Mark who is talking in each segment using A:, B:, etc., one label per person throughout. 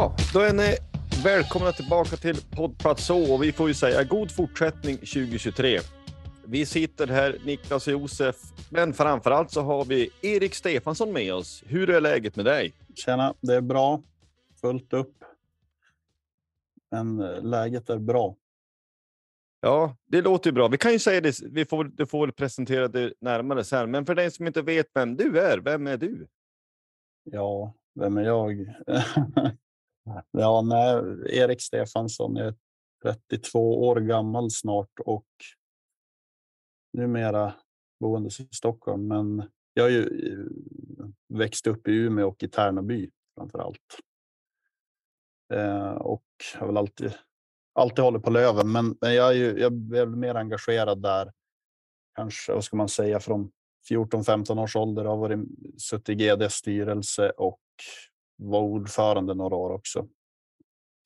A: Ja, då är ni välkomna tillbaka till poddplats och vi får ju säga god fortsättning 2023. Vi sitter här, Niklas och Josef, men framför allt så har vi Erik Stefansson med oss. Hur är läget med dig?
B: Tjena, det är bra. Fullt upp. Men eh, läget är bra.
A: Ja, det låter ju bra. Vi kan ju säga det, vi får, du får väl presentera det närmare sen, men för den som inte vet vem du är, vem är du?
B: Ja, vem är jag? ja, nej, Erik Stefansson är 32 år gammal snart och numera boende i Stockholm. Men jag har ju eh, växt upp i Umeå och i Tärnaby framför allt. Eh, och har väl alltid, alltid hållit på Löven, men, men jag är ju jag är mer engagerad där. Kanske, vad ska man säga, från 14-15 års ålder. Jag har varit, suttit i GDs styrelse och var ordförande några år också.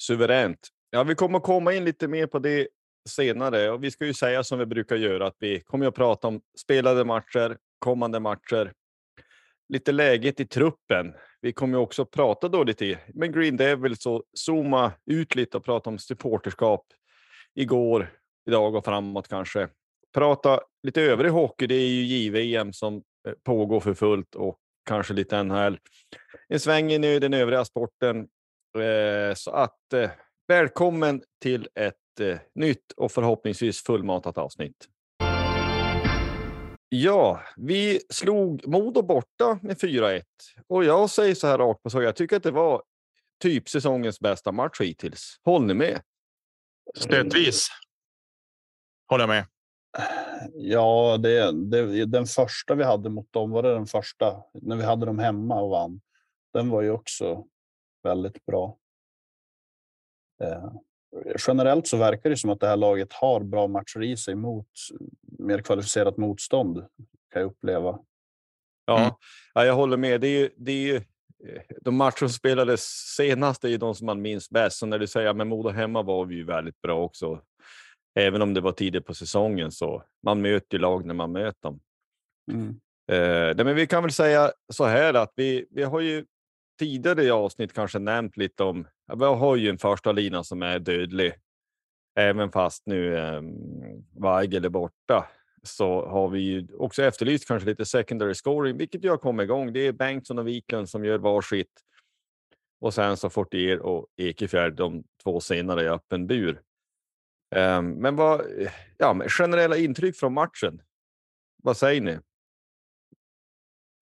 A: Suveränt. Ja, vi kommer komma in lite mer på det senare och vi ska ju säga som vi brukar göra att vi kommer att prata om spelade matcher, kommande matcher, lite läget i truppen. Vi kommer också prata då lite med Green Devils och zooma ut lite och prata om supporterskap igår, idag och framåt kanske. Prata lite övrig hockey. Det är ju JVM som eh, pågår för fullt och kanske lite NHL. En sväng in i den övriga sporten. Eh, så att eh, välkommen till ett eh, nytt och förhoppningsvis fullmatat avsnitt. Ja, vi slog Modo borta med 4-1 och jag säger så här rakt på sak. Jag tycker att det var typ säsongens bästa match hittills. Håller ni med?
C: Stötvis. Håller jag med.
B: Ja, det, det, den första vi hade mot dem var det den första när vi hade dem hemma och vann. Den var ju också väldigt bra. Eh, generellt så verkar det som att det här laget har bra matcher i sig mot mer kvalificerat motstånd kan jag uppleva.
A: Ja, mm. ja jag håller med. Det är, det är eh, de matcher som spelades senast är ju de som man minns bäst. Så när du säger att Modo hemma var vi ju väldigt bra också. Även om det var tidigt på säsongen så man möter ju lag när man möter dem. Mm. Eh, men vi kan väl säga så här att vi, vi har ju tidigare i avsnitt kanske nämnt lite om, vi har ju en första lina som är dödlig. Även fast nu eh, Weigel är borta så har vi ju också efterlyst kanske lite secondary scoring, vilket ju har kommit igång. Det är Bengtsson och Wiklund som gör varsitt. Och sen så Fortier och Ekefjärd, de två senare i öppen bur. Ehm, men vad, ja, generella intryck från matchen? Vad säger ni?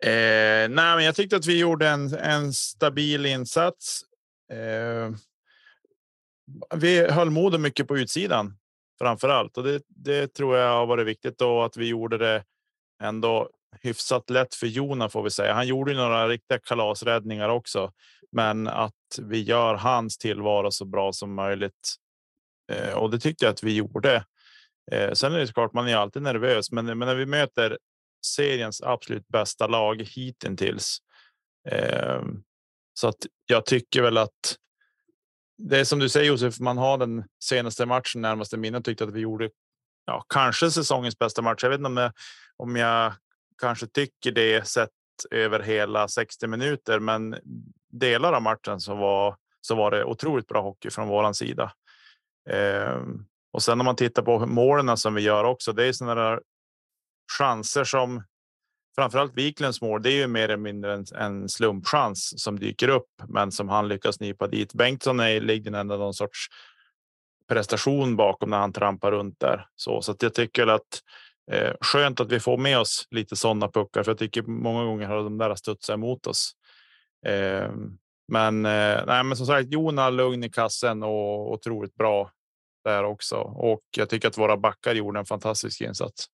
C: Eh, nej, men jag tyckte att vi gjorde en, en stabil insats. Eh, vi höll modet mycket på utsidan framför allt och det, det tror jag har varit viktigt då att vi gjorde det ändå hyfsat lätt för Jona får vi säga. Han gjorde några riktiga kalasräddningar också, men att vi gör hans tillvaro så bra som möjligt. Eh, och det tyckte jag att vi gjorde. Eh, sen är det klart, man är alltid nervös, men, men när vi möter seriens absolut bästa lag hittills. Eh, så att jag tycker väl att det är som du säger Josef, man har den senaste matchen närmaste minnet tyckte att vi gjorde ja, kanske säsongens bästa match. Jag vet inte om jag, om jag kanske tycker det sett över hela 60 minuter, men delar av matchen så var så var det otroligt bra hockey från våran sida. Eh, och sen om man tittar på målen som vi gör också, det är sådana där chanser som framförallt Wiklunds mål. Det är ju mer eller mindre en, en slumpchans som dyker upp, men som han lyckas nypa dit. Bengtsson är ligger ändå någon sorts prestation bakom när han trampar runt där så så att jag tycker att Eh, skönt att vi får med oss lite sådana puckar, för jag tycker många gånger har de där studsat emot oss. Eh, men, eh, nej, men som sagt, Jona lugn i kassen och otroligt bra där också. Och jag tycker att våra backar gjorde en fantastisk insats.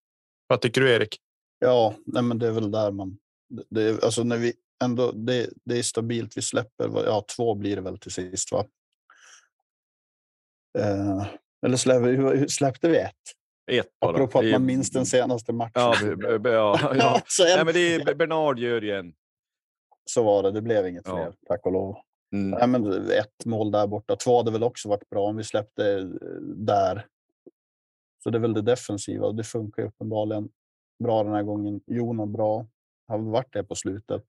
C: Vad tycker du Erik?
B: Ja, nej, men det är väl där man. Det är, alltså när vi ändå. Det, det är stabilt. Vi släpper. Ja, två blir det väl till sist, va? Eh, eller släppte, släppte vi ett?
A: Ett bara.
B: Apropå att man minns den senaste matchen.
A: Ja, ja, ja.
B: så en,
A: Nej, men det är Bernard gör ju en.
B: Så var det. Det blev inget
A: Ja.
B: fler, tack och lov.
A: Mm.
B: Nej, men ett mål där borta. Två hade väl också varit bra om vi släppte eh, där. Så det är väl det defensiva och det funkar ju uppenbarligen bra den här gången. Jona bra. Har varit det på slutet.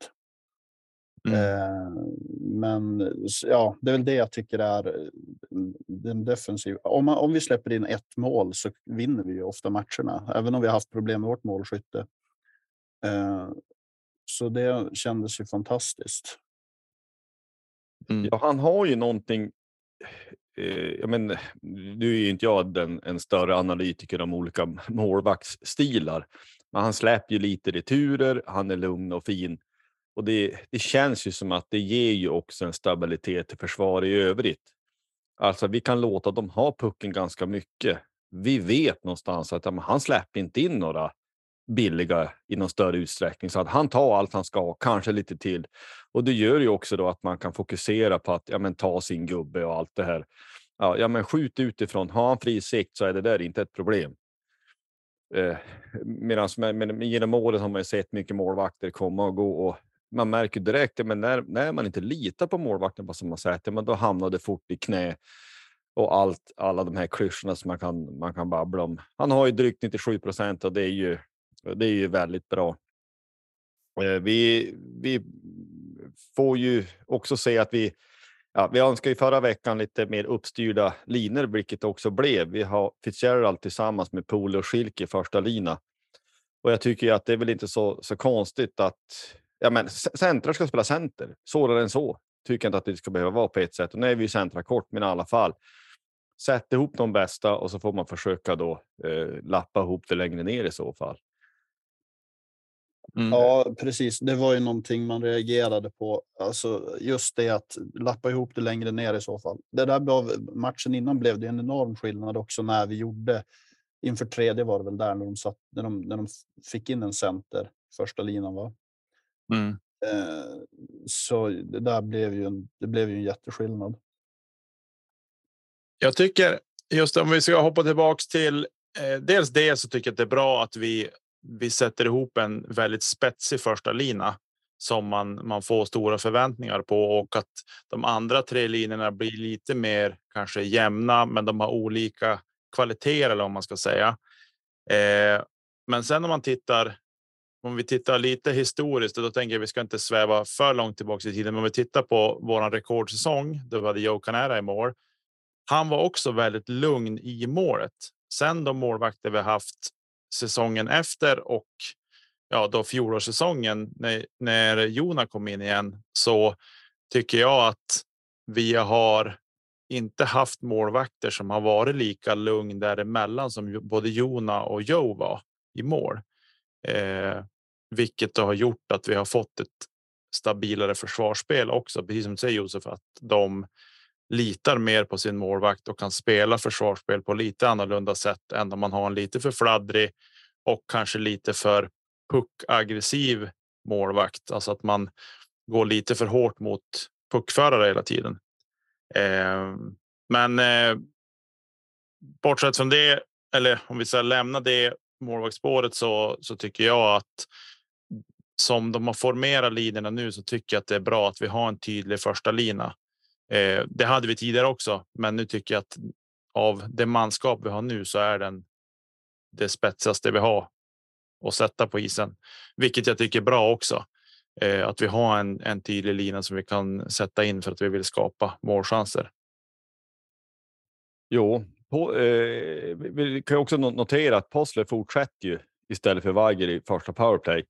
C: Mm.
B: Eh, men ja, det är väl det jag tycker är eh, den defensiva. Om, man, om vi släpper in ett mål så vinner vi ju ofta matcherna, även om vi har haft problem med vårt målskytte. Eh, så det kändes ju fantastiskt.
C: Mm.
A: Ja, han har ju någonting. Eh, jag men, nu är ju inte jag den, en större analytiker om olika målvaktsstilar, men han släpper ju lite returer. Han är lugn och fin och det, det känns ju som att det ger ju också en stabilitet till försvar i övrigt. Alltså, vi kan låta dem ha pucken ganska mycket. Vi vet någonstans att ja, han släpper inte in några billiga i någon större utsträckning så att han tar allt han ska, kanske lite till. Och det gör ju också då att man kan fokusera på att ja, men ta sin gubbe och allt det här. Ja, ja men skjut utifrån. Har han fri sikt så är det där inte ett problem. Eh, Medan men, genom åren har man ju sett mycket målvakter komma och gå och man märker direkt ja, men när, när man inte litar på målvakten på samma sätt, ja, men då hamnar det fort i knä och allt, alla de här klyschorna som man kan, man kan babbla om. Han har ju drygt 97 procent och det är ju, det är ju väldigt bra. Eh, vi, vi får ju också se att vi, ja, vi önskar ju förra veckan lite mer uppstyrda linor, vilket det också blev. Vi har Fitzgerald tillsammans med Poole och Schilke i första lina. Och jag tycker ju att det är väl inte så, så konstigt att ja, men centrar ska spela center. Svårare än så tycker jag inte att det ska behöva vara på ett sätt. Och nu är vi ju centra kort, men i alla fall. Sätt ihop de bästa och så får man försöka då eh, lappa ihop det längre ner i så fall.
C: Mm.
B: Ja, precis. Det var ju någonting man reagerade på. Alltså just det att lappa ihop det längre ner i så fall. Det där blev, matchen innan blev det en enorm skillnad också när vi gjorde inför tredje var det väl där när de, satt, när de, när de fick in en center första linan. Va?
C: Mm.
B: Eh, så det där blev ju en, det blev ju en jätteskillnad.
C: Jag tycker just om vi ska hoppa tillbaks till eh, dels det så tycker jag att det är bra att vi vi sätter ihop en väldigt spetsig första lina som man, man får stora förväntningar på och att de andra tre linjerna blir lite mer kanske jämna, men de har olika kvaliteter eller om man ska säga. Eh, men sen om man tittar, om vi tittar lite historiskt, och då tänker jag vi ska inte sväva för långt tillbaka i tiden, men om vi tittar på våran rekordsäsong, då vi hade Joe Canera i mål. Han var också väldigt lugn i målet. Sen de målvakter vi haft säsongen efter och ja, då fjolårssäsongen när, när Jona kom in igen så tycker jag att vi har inte haft målvakter som har varit lika lugn däremellan som både Jona och Joe var i mål. Eh, vilket då har gjort att vi har fått ett stabilare försvarsspel också, precis som du säger Josef, att de litar mer på sin målvakt och kan spela försvarsspel på lite annorlunda sätt än om man har en lite för fladdrig och kanske lite för puckaggressiv målvakt. Alltså att man går lite för hårt mot puckförare hela tiden. Eh, men eh, bortsett från det, eller om vi ska lämna det målvaktsspåret så, så tycker jag att som de har formerat linjerna nu så tycker jag att det är bra att vi har en tydlig första lina. Eh, det hade vi tidigare också, men nu tycker jag att av det manskap vi har nu så är den det spetsigaste vi har att sätta på isen, vilket jag tycker är bra också. Eh, att vi har en, en tydlig lina som vi kan sätta in för att vi vill skapa målchanser.
A: Jo, på, eh, vi- kan ju också notera att Possler fortsätter ju istället för Weiger i första powerplay.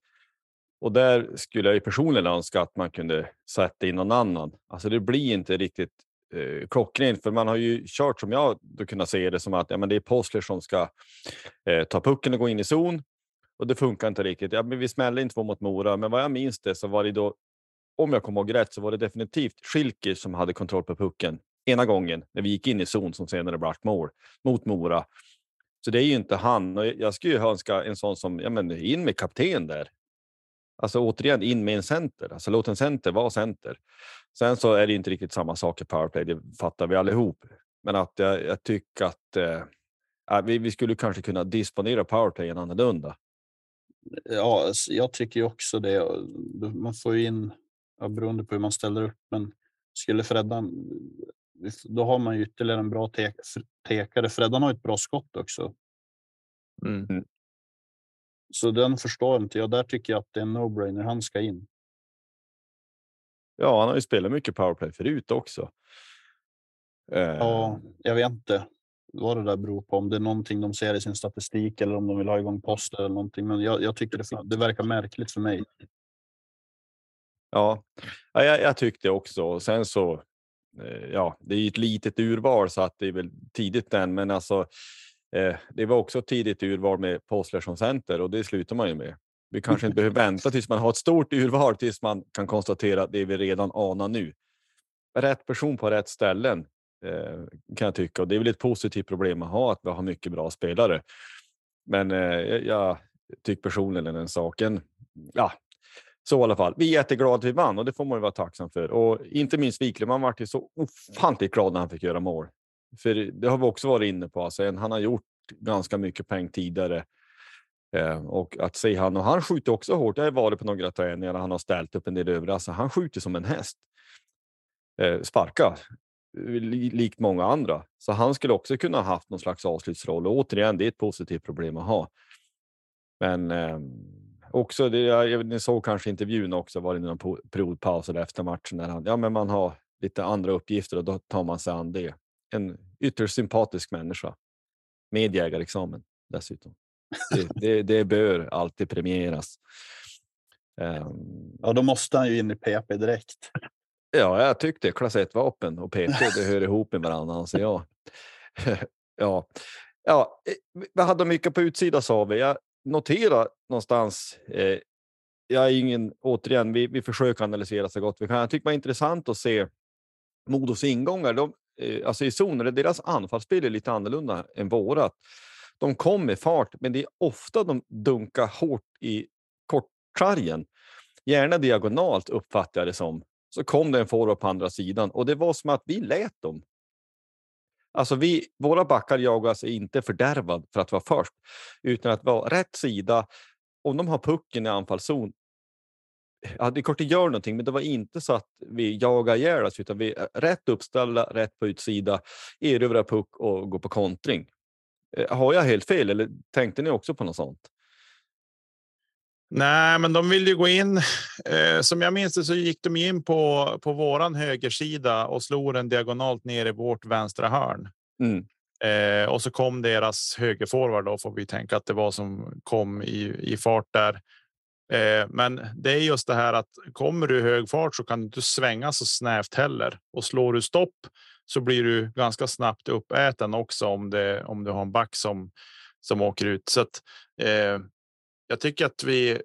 A: Och där skulle jag ju personligen önska att man kunde sätta in någon annan. Alltså det blir inte riktigt eh, klockrent, för man har ju kört som jag då kunnat se det som att ja, men det är Postler som ska eh, ta pucken och gå in i zon och det funkar inte riktigt. Ja, men vi smällde in två mot Mora, men vad jag minns det så var det då, om jag kommer ihåg rätt, så var det definitivt Schilker som hade kontroll på pucken ena gången när vi gick in i zon som senare blev mål mot Mora. Så det är ju inte han. Och jag skulle ju önska en sån som, ja men in med kapten där. Alltså återigen in med en center. Alltså låt en center vara center. Sen så är det inte riktigt samma sak i powerplay, det fattar vi allihop. Men att jag, jag tycker att eh, vi, vi skulle kanske kunna disponera powerplayen annorlunda.
B: Ja, jag tycker ju också det. Man får ju in, ja, beroende på hur man ställer upp, men skulle Freddan, då har man ju ytterligare en bra te tekare. Freddan har ett bra skott också. Mm. Så den förstår inte jag. Där tycker jag att det är en no-brainer. Han ska in.
A: Ja, han har ju spelat mycket powerplay förut också.
B: Ja, eh. jag vet inte vad det där beror på. Om det är någonting de ser i sin statistik eller om de vill ha igång poster eller någonting. Men jag, jag tycker det, det verkar märkligt för mig.
A: Ja, jag, jag tyckte också. Sen så, eh, ja, det är ju ett litet urval så att det är väl tidigt än, men alltså Eh, det var också tidigt urval med Postler som center och det slutar man ju med. Vi kanske inte behöver vänta tills man har ett stort urval tills man kan konstatera det vi redan anar nu. Rätt person på rätt ställen eh, kan jag tycka och det är väl ett positivt problem att ha att vi har mycket bra spelare. Men eh, jag tycker personligen den saken. Ja, så i alla fall. Vi är jätteglada att vi vann och det får man ju vara tacksam för. Och inte minst Wiklund, vart ju så ofantligt glad när han fick göra mål. För det har vi också varit inne på. Alltså, han har gjort ganska mycket poäng tidigare. Eh, och att se han, och han skjuter också hårt. Jag har varit på några träningar han har ställt upp en del övriga. Alltså, han skjuter som en häst. Eh, sparka, eh, likt många andra. Så han skulle också kunna ha haft någon slags avslutsroll. Och återigen, det är ett positivt problem att ha. Men eh, också, det, jag, ni såg kanske intervjun också, var det någon periodpaus eller efter matchen där han, ja men man har lite andra uppgifter och då tar man sig an det en ytterst sympatisk människa med jägarexamen dessutom. Det, det, det bör alltid premieras.
B: Um, ja, då måste han ju in i PP direkt.
A: Ja, jag tyckte klass 1 vapen och PP det hör ihop med varandra anser jag. ja, ja, eh, vi hade mycket på utsidan sa vi. Jag noterar någonstans. Eh, jag är ingen återigen. Vi, vi försöker analysera så gott vi kan. Jag tycker det var intressant att se Modos ingångar. De, Eh, alltså i zoner, deras anfallsspel är lite annorlunda än vårat. De kom med fart, men det är ofta de dunkar hårt i kortsargen. Gärna diagonalt uppfattar jag det som. Så kom det en forward på andra sidan och det var som att vi lät dem. Alltså vi, våra backar jagas inte fördärvad för att vara först, utan att vara rätt sida. Om de har pucken i anfallszon, ja, det är klart det gör någonting, men det var inte så att vi jagar ihjäl oss, utan vi är rätt uppställda, rätt på utsida, erövrar puck och går på kontring. Eh, har jag helt fel eller tänkte ni också på något sånt?
C: Nej, men de vill ju gå in. Eh, som jag minns det så gick de in på på våran högersida och slog den diagonalt ner i vårt vänstra hörn. Mm. Eh, och så kom deras högerforward. Då får vi tänka att det var som kom i, i fart där Eh, Eh, men det är just det här att kommer du i hög fart så kan du inte svänga så snävt heller och slår du stopp så blir du ganska snabbt uppäten också om det om du har en back som som åker ut. Så att, eh, jag tycker att vi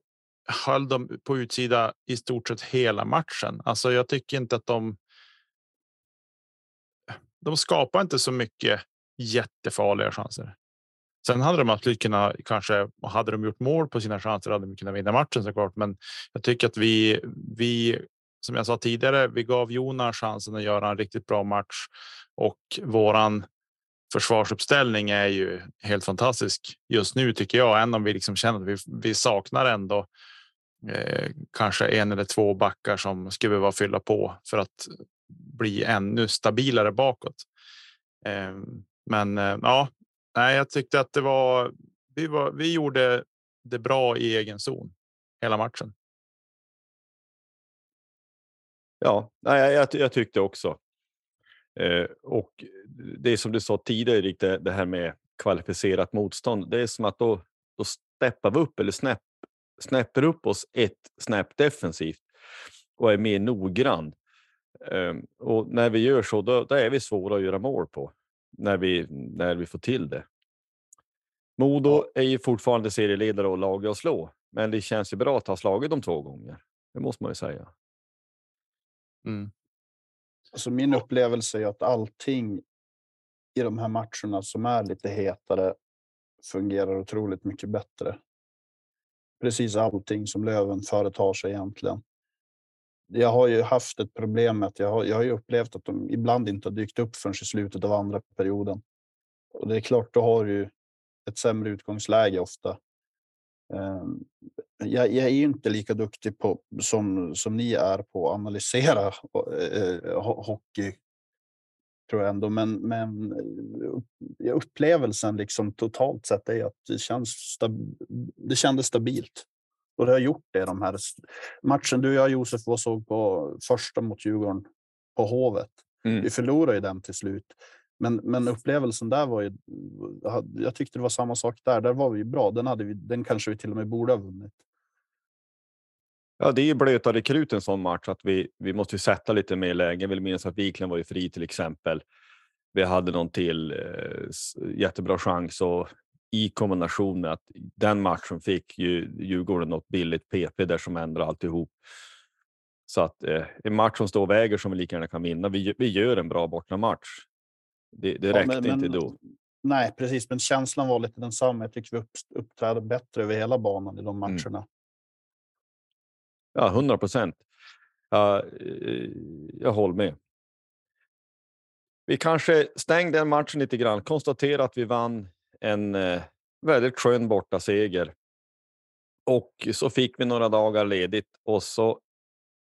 C: höll dem på utsida i stort sett hela matchen. Alltså, jag tycker inte att de. De skapar inte så mycket jättefarliga chanser. Sen hade de absolut kunnat kanske hade de gjort mål på sina chanser hade de kunnat vinna matchen såklart. Men jag tycker att vi, vi som jag sa tidigare, vi gav Jonas chansen att göra en riktigt bra match och våran försvarsuppställning är ju helt fantastisk just nu tycker jag. Även om vi liksom känner att vi, vi saknar ändå eh, kanske en eller två backar som skulle behöva fylla på för att bli ännu stabilare bakåt. Eh, men eh, ja, Nej, jag tyckte att det var. Vi, var, vi gjorde det bra i egen zon hela matchen.
A: Ja, nej, jag, jag tyckte också. Eh, och det som du sa tidigare, det, det här med kvalificerat motstånd. Det är som att då, då steppar vi upp eller snäpp, snäpper upp oss ett snäpp defensivt och är mer noggrann. Eh, och när vi gör så, då, då, är vi svåra att göra mål på. När vi, när vi får till det. Modo ja. är ju fortfarande serieledare och lag att slå, men det känns ju bra att ha slagit dem två gånger. Det måste man ju säga.
B: Mm. Alltså min upplevelse är att allting i de här matcherna som är lite hetare fungerar otroligt mycket bättre. Precis allting som Löven företar sig egentligen. Jag har ju haft ett problem med att jag har, jag har ju upplevt att de ibland inte har dykt upp förrän i slutet av andra perioden. Och det är klart, då har du ett sämre utgångsläge ofta. Ehm, jag, jag är inte lika duktig på, som, som ni är på att analysera eh, eh, hockey tror jag ändå. Men, men upplevelsen liksom totalt sett är att det, känns stab det kändes stabilt. Och det har gjort det de här matchen du och jag Josef var såg på första mot Djurgården på Hovet. Mm. Vi förlorade ju den till slut. Men, men upplevelsen där var ju. Jag tyckte det var samma sak där. Där var vi bra. Den hade vi. Den kanske vi till och med borde ha vunnit.
A: Ja, det är ju blötare krut en sån match att vi, vi måste sätta lite mer lägen. Jag vill minnas att Wiklund var ju fri till exempel. Vi hade någon till eh, jättebra chans och i kombination med att den matchen fick ju Djurgården något billigt PP där som ändrar alltihop. Så att eh, en match som står och väger som vi lika gärna kan vinna. Vi, vi gör en bra bortamatch. Det, det räckte ja, men, inte då.
B: Nej, precis, men känslan var lite densamma. Jag tycker vi uppträdde bättre över hela banan i de mm. matcherna. Mm.
A: Ja, hundra procent. Uh, jag håller med. Vi kanske stängde den matchen lite grann. Konstatera att vi vann en eh, väldigt skön bortaseger. Och så fick vi några dagar ledigt och så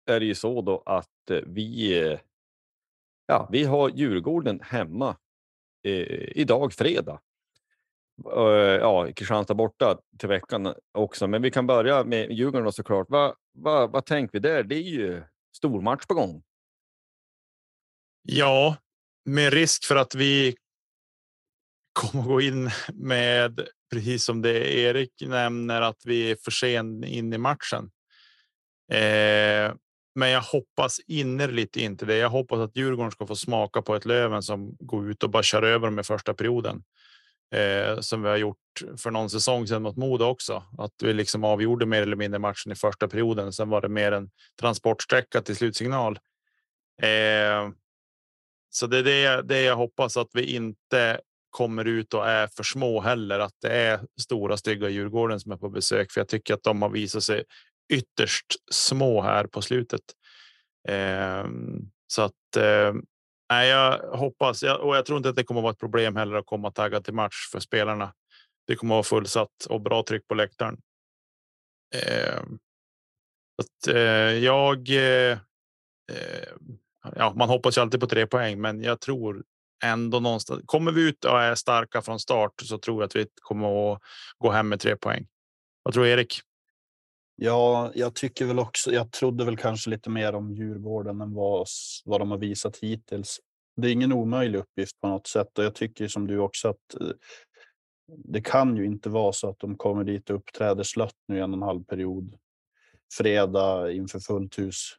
A: är det ju så då att eh, vi. Ja, vi har Djurgården hemma eh, idag fredag. ja, Kristianstad borta till veckan också. Men vi kan börja med Djurgården då såklart. Vad, va, vad tänker vi där? Det är ju stormatch på gång.
C: Ja, med risk för att vi kommer gå in med precis som det Erik nämner att vi är för sen in i matchen. Eh, men jag hoppas innerligt inte det. Jag hoppas att Djurgården ska få smaka på ett Löven som går ut och bara kör över dem i första perioden eh, som vi har gjort för någon säsong sedan mot Modo också. Att vi liksom avgjorde mer eller mindre matchen i första perioden. Sen var det mer en transportsträcka till slutsignal. Eh, så det är det, det jag hoppas att vi inte kommer ut och är för små heller. Att det är stora stygga Djurgården som är på besök, för jag tycker att de har visat sig ytterst små här på slutet. Eh, så att eh, jag hoppas och jag tror inte att det kommer att vara ett problem heller att komma taggad till match för spelarna. Det kommer att vara fullsatt och bra tryck på läktaren. Eh, att, eh, jag. Eh, ehm, ja, man hoppas ju alltid på tre poäng, men jag tror ändå någonstans. Kommer vi ut och är starka från start så tror jag att vi kommer att gå hem med tre poäng. Vad tror Erik?
B: Ja, jag tycker väl också. Jag trodde väl kanske lite mer om Djurgården än vad, vad de har visat hittills. Det är ingen omöjlig uppgift på något sätt och jag tycker som du också att eh, det kan ju inte vara så att de kommer dit och uppträder slött nu i en och en halv period. Fredag inför fullt hus.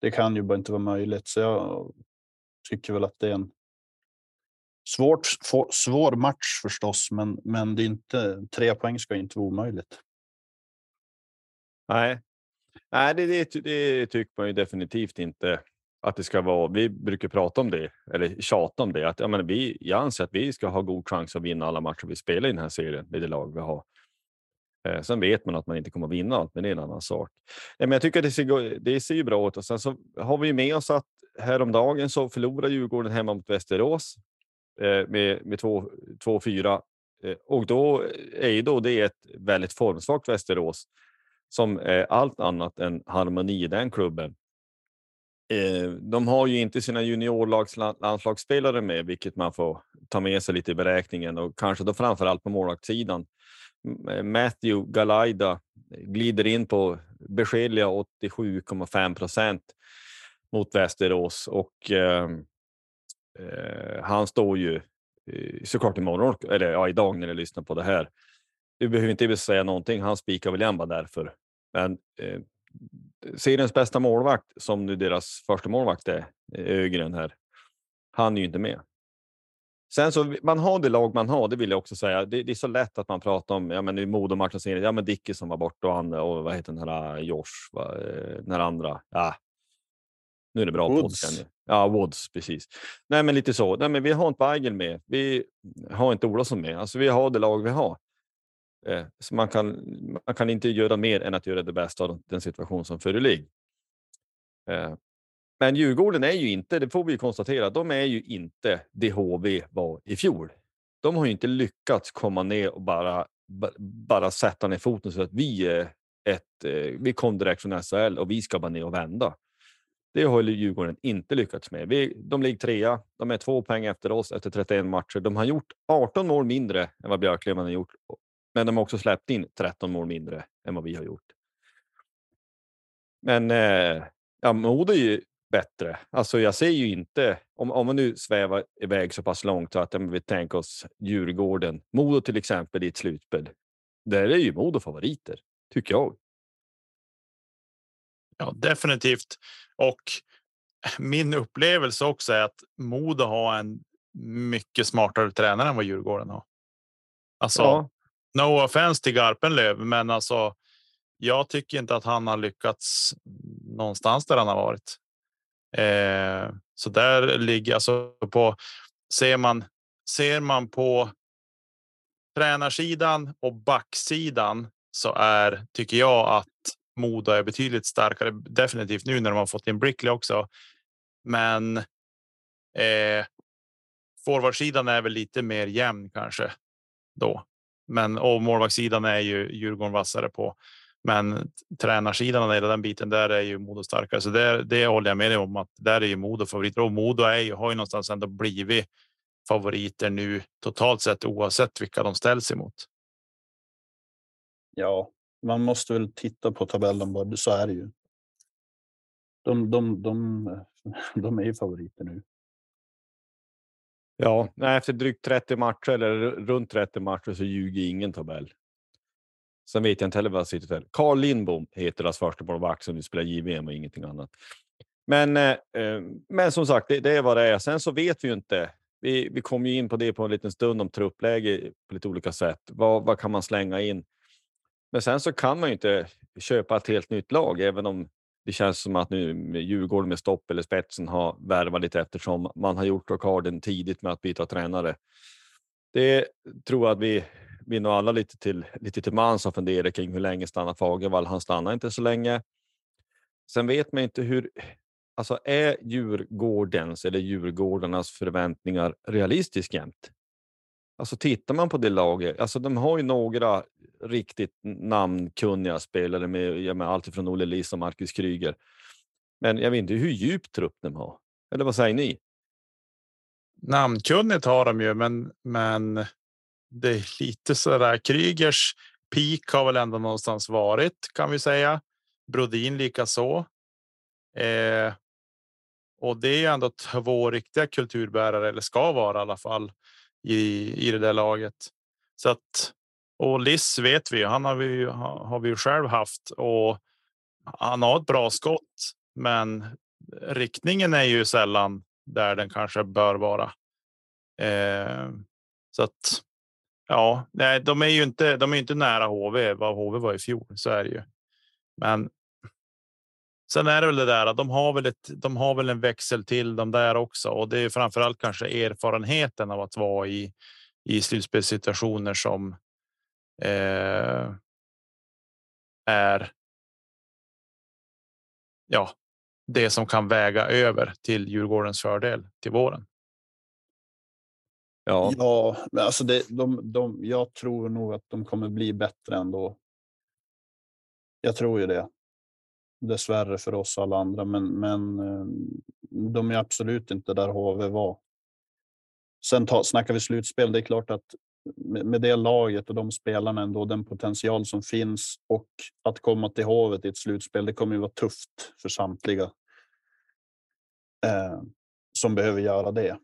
B: Det kan ju bara inte vara möjligt, så jag tycker väl att det är en svårt, svår match förstås, men, men det är inte tre poäng ska inte vara omöjligt.
A: Nej, Nej det, det, det tycker man ju definitivt inte att det ska vara. Vi brukar prata om det eller tjata om det. Att, jag, menar, vi, jag anser att vi ska ha god chans att vinna alla matcher vi spelar i den här serien med det lag vi har. Eh, sen vet man att man inte kommer att vinna allt, men det är en annan sak. Eh, men jag tycker att det ser, det ser ju bra ut och sen så har vi med oss att häromdagen så förlorade Djurgården hemma mot Västerås Eh, med, med 2-4 eh, och då eh, är ju då det ett väldigt formsvagt Västerås som är allt annat än harmoni i den klubben. De har ju inte sina juniorlandslagsspelare med, vilket man får ta med sig lite i beräkningen och kanske då framförallt på målvaktssidan. Matthew Galaida glider in på beskedliga 87,5 procent mot Västerås och ehm, Eh, han står ju såklart imorgon, eller ja, idag när ni lyssnar på det här. Du behöver inte säga någonting. Han spikar väl igen bara därför. Men eh, seriens bästa målvakt, som nu deras första målvakt är, Ögren här, han är ju inte med. Sen så man har det lag man har, det vill jag också säga. Det, det är så lätt att man pratar om, ja men i Modomatchen ja men Dickinson var borta och han och vad heter den här Josh, va, eh, den här andra, ja. Nu är det bra
B: Woods.
A: Ja, Woods, precis. Nej, men lite så. Nej, men vi har inte Weigel med. Vi har inte Olofsson med. Alltså, vi har det lag vi har. Eh, så man kan, man kan inte göra mer än att göra det bästa av den situation som föreligger. Eh, men Djurgården är ju inte, det får vi konstatera, de är ju inte det HV var i fjol. De har ju inte lyckats komma ner och bara, bara sätta ner foten så att vi är ett, eh, vi kom direkt från SHL och vi ska bara ner och vända. Det har Djurgården inte lyckats med. Vi, de ligger trea. De är två poäng efter oss efter 31 matcher. De har gjort 18 mål mindre än vad Björklöven har gjort, men de har också släppt in 13 mål mindre än vad vi har gjort. Men eh, ja, Modo är ju bättre. Alltså jag ser ju inte, om, om man nu svävar iväg så pass långt så att vi tänker oss Djurgården, Modo till exempel i ett slutspel. Där är ju Modo favoriter, tycker jag.
C: Ja, definitivt. Och min upplevelse också är att Modo har en mycket smartare tränare än vad Djurgården har. Alltså, ja. no offense till Garpenlöv, men alltså. Jag tycker inte att han har lyckats någonstans där han har varit. Eh, så där ligger alltså på. Ser man ser man på. Tränarsidan och backsidan så är tycker jag att Modo är betydligt starkare. Definitivt nu när de har fått in Brickley också. Men. Eh, Forwardsidan är väl lite mer jämn kanske då, men och målvaktssidan är ju Djurgården vassare på. Men tränarsidan och hela den biten där är ju Modo starkare, så det, det håller jag med dig om att där är ju Modo favoriter och Modo är ju, har ju någonstans ändå blivit favoriter nu totalt sett oavsett vilka de ställs emot.
B: Ja, man måste väl titta på tabellen bara, så är det ju. De, de, de, de är ju favoriter nu.
A: Ja, efter drygt 30 matcher eller runt 30 matcher så ljuger ingen tabell. Sen vet jag inte heller vad jag sitter. Carl Lindbom heter deras första målvakt som nu spelar JVM och ingenting annat. Men, eh, eh, men som sagt, det, det, är vad det är. Sen så vet vi ju inte. Vi, vi kommer ju in på det på en liten stund om truppläge på lite olika sätt. Vad, vad kan man slänga in? Men sen så kan man ju inte köpa ett helt nytt lag, även om det känns som att nu med Djurgården med stopp eller spetsen har värvat lite eftersom man har gjort rockaden tidigt med att byta tränare. Det tror jag att vi, vi nog alla lite till, lite till mans har funderat kring hur länge stannar Fagervall? Han stannar inte så länge. Sen vet man inte hur, alltså är Djurgårdens eller Djurgårdarnas förväntningar realistiskt jämt? Alltså tittar man på det laget, alltså de har ju några riktigt namnkunniga spelare med, ja, med allt från Olle Liss och Marcus Kryger. Men jag vet inte hur djup trupp de har. Eller vad säger ni?
C: Namnkunnigt har de ju, men, men det är lite så där. Krygers peak har väl ändå någonstans varit kan vi säga. Brodin lika så. Eh, och det är ändå två riktiga kulturbärare eller ska vara i alla fall i, i det där laget. Så att och Liss vet vi, han har vi har vi ju själv haft och han har ett bra skott, men riktningen är ju sällan där den kanske bör vara. Eh, så att ja, nej, de är ju inte. De är inte nära HV vad HV var i fjol. Så är det ju. Men. Sen är det väl det där att de har väl ett. De har väl en växel till de där också och det är framförallt kanske erfarenheten av att vara i i slutspelssituationer som eh, är. Ja, det som kan väga över till Djurgårdens fördel till våren.
B: Ja, ja alltså det, de, de, jag tror nog att de kommer bli bättre ändå. Jag tror ju det. Dessvärre för oss alla andra, men, men eh, de är absolut inte där HV var. Sen ta, snackar vi slutspel. Det är klart att med det laget och de spelarna ändå den potential som finns och att komma till Hovet i ett slutspel. Det kommer ju vara tufft för samtliga. Eh, som behöver göra det.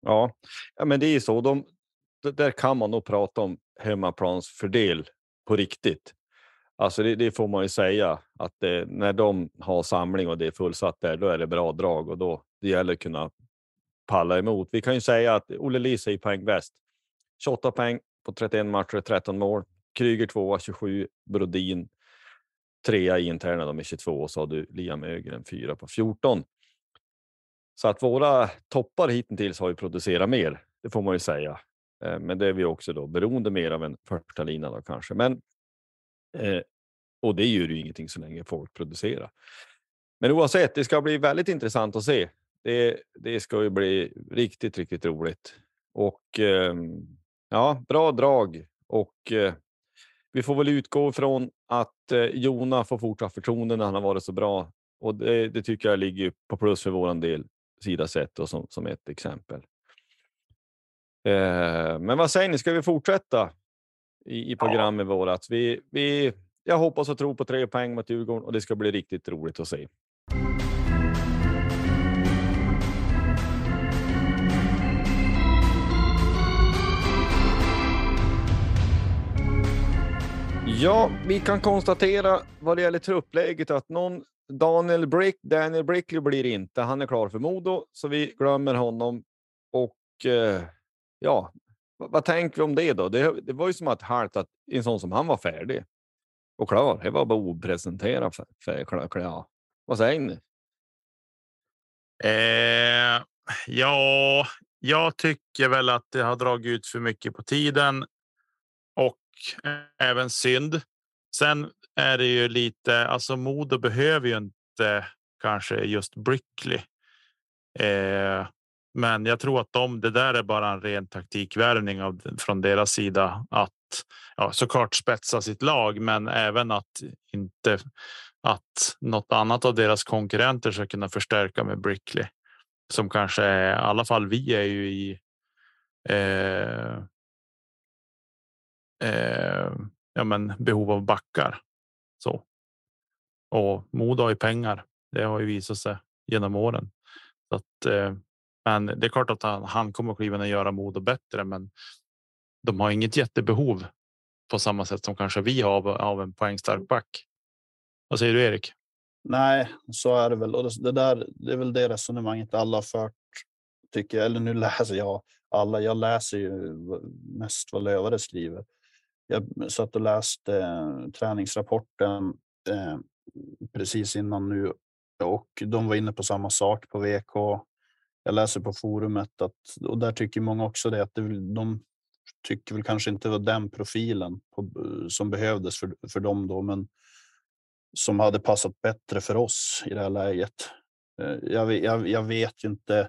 A: Ja, ja men det är så. De, där kan man nog prata om hemmaplansfördel på riktigt. Alltså det, det får man ju säga att det, när de har samling och det är fullsatt där, då är det bra drag och då det gäller att kunna palla emot. Vi kan ju säga att Olle Lise är poäng bäst. 28 poäng på 31 matcher, 13 mål. Kryger 2 27, Brodin trea i interna de är 22 och så har du Liam Ögren 4 på 14. Så att våra toppar hittills har ju producerat mer, det får man ju säga. Eh, men det är vi också då beroende mer av en första lina då kanske. Men eh, och det gör ju ingenting så länge folk producerar. Men oavsett, det ska bli väldigt intressant att se. Det, det ska ju bli riktigt, riktigt roligt och eh, ja, bra drag och eh, vi får väl utgå från att eh, Jona får fortsatt förtroende när han har varit så bra och det, det tycker jag ligger på plus för våran del sida sett och som, som ett exempel. Eh, men vad säger ni, ska vi fortsätta i, i programmet ja. vårat? Vi, vi, jag hoppas och tror på tre poäng mot Djurgården och det ska bli riktigt roligt att se. Ja, vi kan konstatera vad det gäller truppläget att någon Daniel Brick, Daniel Brickley blir inte. Han är klar för Modo, så vi glömmer honom. Och eh, ja, vad, vad, tänker vi om det då? Det, det var ju som att halt att en sån som han var färdig och klar. Det var bara opresenterat. För, för, för, för, ja. Vad säger ni?
C: Eh, ja, jag tycker väl att det har dragit ut för mycket på tiden och även synd. Sen är det ju lite, alltså Modo behöver ju inte kanske just Brickley. Eh, men jag tror att de, det där är bara en ren taktikvärvning av, från deras sida att ja, såklart spetsa sitt lag, men även att inte att något annat av deras konkurrenter ska kunna förstärka med Brickley som kanske är, i alla fall vi är ju i eh, eh, ja, men behov av backar. Så. Och Modo har ju pengar. Det har ju visat sig genom åren. Så att, eh, men det är klart att han, han kommer att kliva ner och göra Modo bättre, men de har inget jättebehov på samma sätt som kanske vi har av, av en poängstark back. Vad säger du Erik?
B: Nej, så är det väl. Och det, det där, det är väl det resonemanget alla har fört, tycker jag. Eller nu läser jag alla. Jag läser ju mest vad Lövare skriver. Jag satt och läste eh, träningsrapporten eh, precis innan nu och de var inne på samma sak på VK. Jag läser på forumet att och där tycker många också det att det, de tycker väl kanske inte var den profilen på, som behövdes för, för dem då, men som hade passat bättre för oss i det här läget. Eh, jag, jag, jag vet ju inte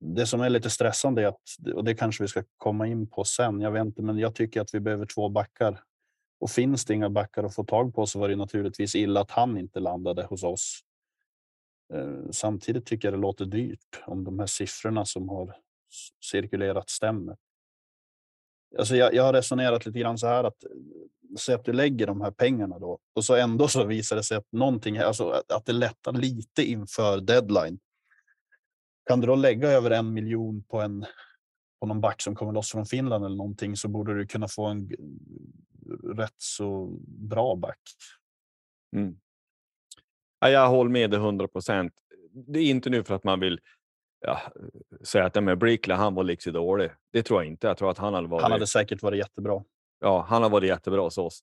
B: det som är lite stressande är att, och det kanske vi ska komma in på sen, jag vet inte, men jag tycker att vi behöver två backar. Och finns det inga backar att få tag på så var det naturligtvis illa att han inte landade hos oss. Eh, samtidigt tycker jag det låter dyrt om de här siffrorna som har cirkulerat stämmer. Alltså jag, jag har resonerat lite grann så här att eh, säg att du lägger de här pengarna då och så ändå så visar det sig att någonting, alltså att det lättar lite inför deadline kan du då lägga över en miljon på en på någon back som kommer loss från Finland eller någonting så borde du kunna få en rätt så bra back.
A: Mm. Ja, jag håller med dig 100 procent. Det är inte nu för att man vill ja, säga att med Brickley, han var liksom dålig. Det tror jag inte. Jag tror att han hade varit.
B: Han hade säkert varit jättebra.
A: Ja, han har varit jättebra hos oss.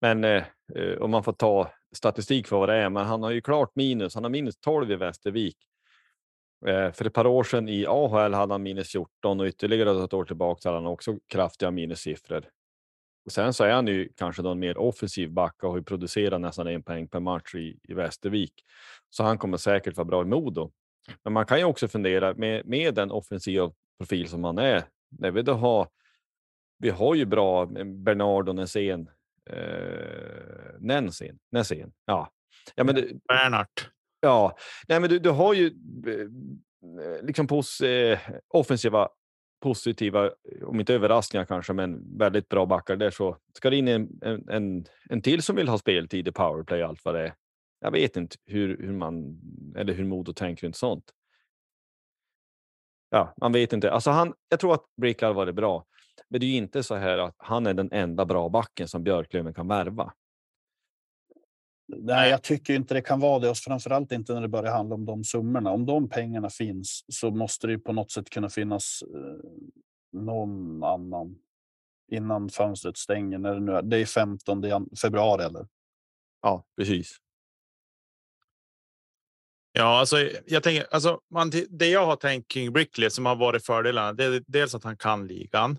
A: Men eh, eh om man får ta statistik för vad det är, men han har ju klart minus. Han har minus 12 i Västervik. Eh, för ett par år sedan i AHL hade han minus 14 och ytterligare ett år tillbaka hade han också kraftiga minussiffror. Och sen så är han ju kanske en mer offensiv back och har ju producerat nästan en poäng per match i, i Västervik. Så han kommer säkert vara bra i Modo. Men man kan ju också fundera med, med den offensiva profil som han är. När vi, då har, vi har ju bra Bernard och Näsén. Eh, Nensen, Näsén, ja. ja men det,
C: Bernhardt.
A: Ja, nej, men du, du har ju eh, eh, liksom pos, eh, offensiva positiva, eh, om inte överraskningar kanske, men väldigt bra backar där så ska det in en, en, en, en till som vill ha speltid i powerplay och allt vad det är. Jag vet inte hur, hur man eller hur Modo tänker runt sånt. Ja, man vet inte. Alltså han, jag tror att Bricklar var det bra, Men det är ju inte så här att han är den enda bra backen som Björklöven kan värva.
B: Nej, jag tycker inte det kan vara det och framförallt inte när det börjar handla om de summorna. Om de pengarna finns så måste det ju på något sätt kunna finnas eh, någon annan innan fönstret stänger. När det, nu är. det är 15 februari eller?
A: Ja, precis.
C: Ja, alltså, jag tänker alltså man, det jag har tänkt kring Brickley som har varit fördelarna. Det är dels att han kan ligan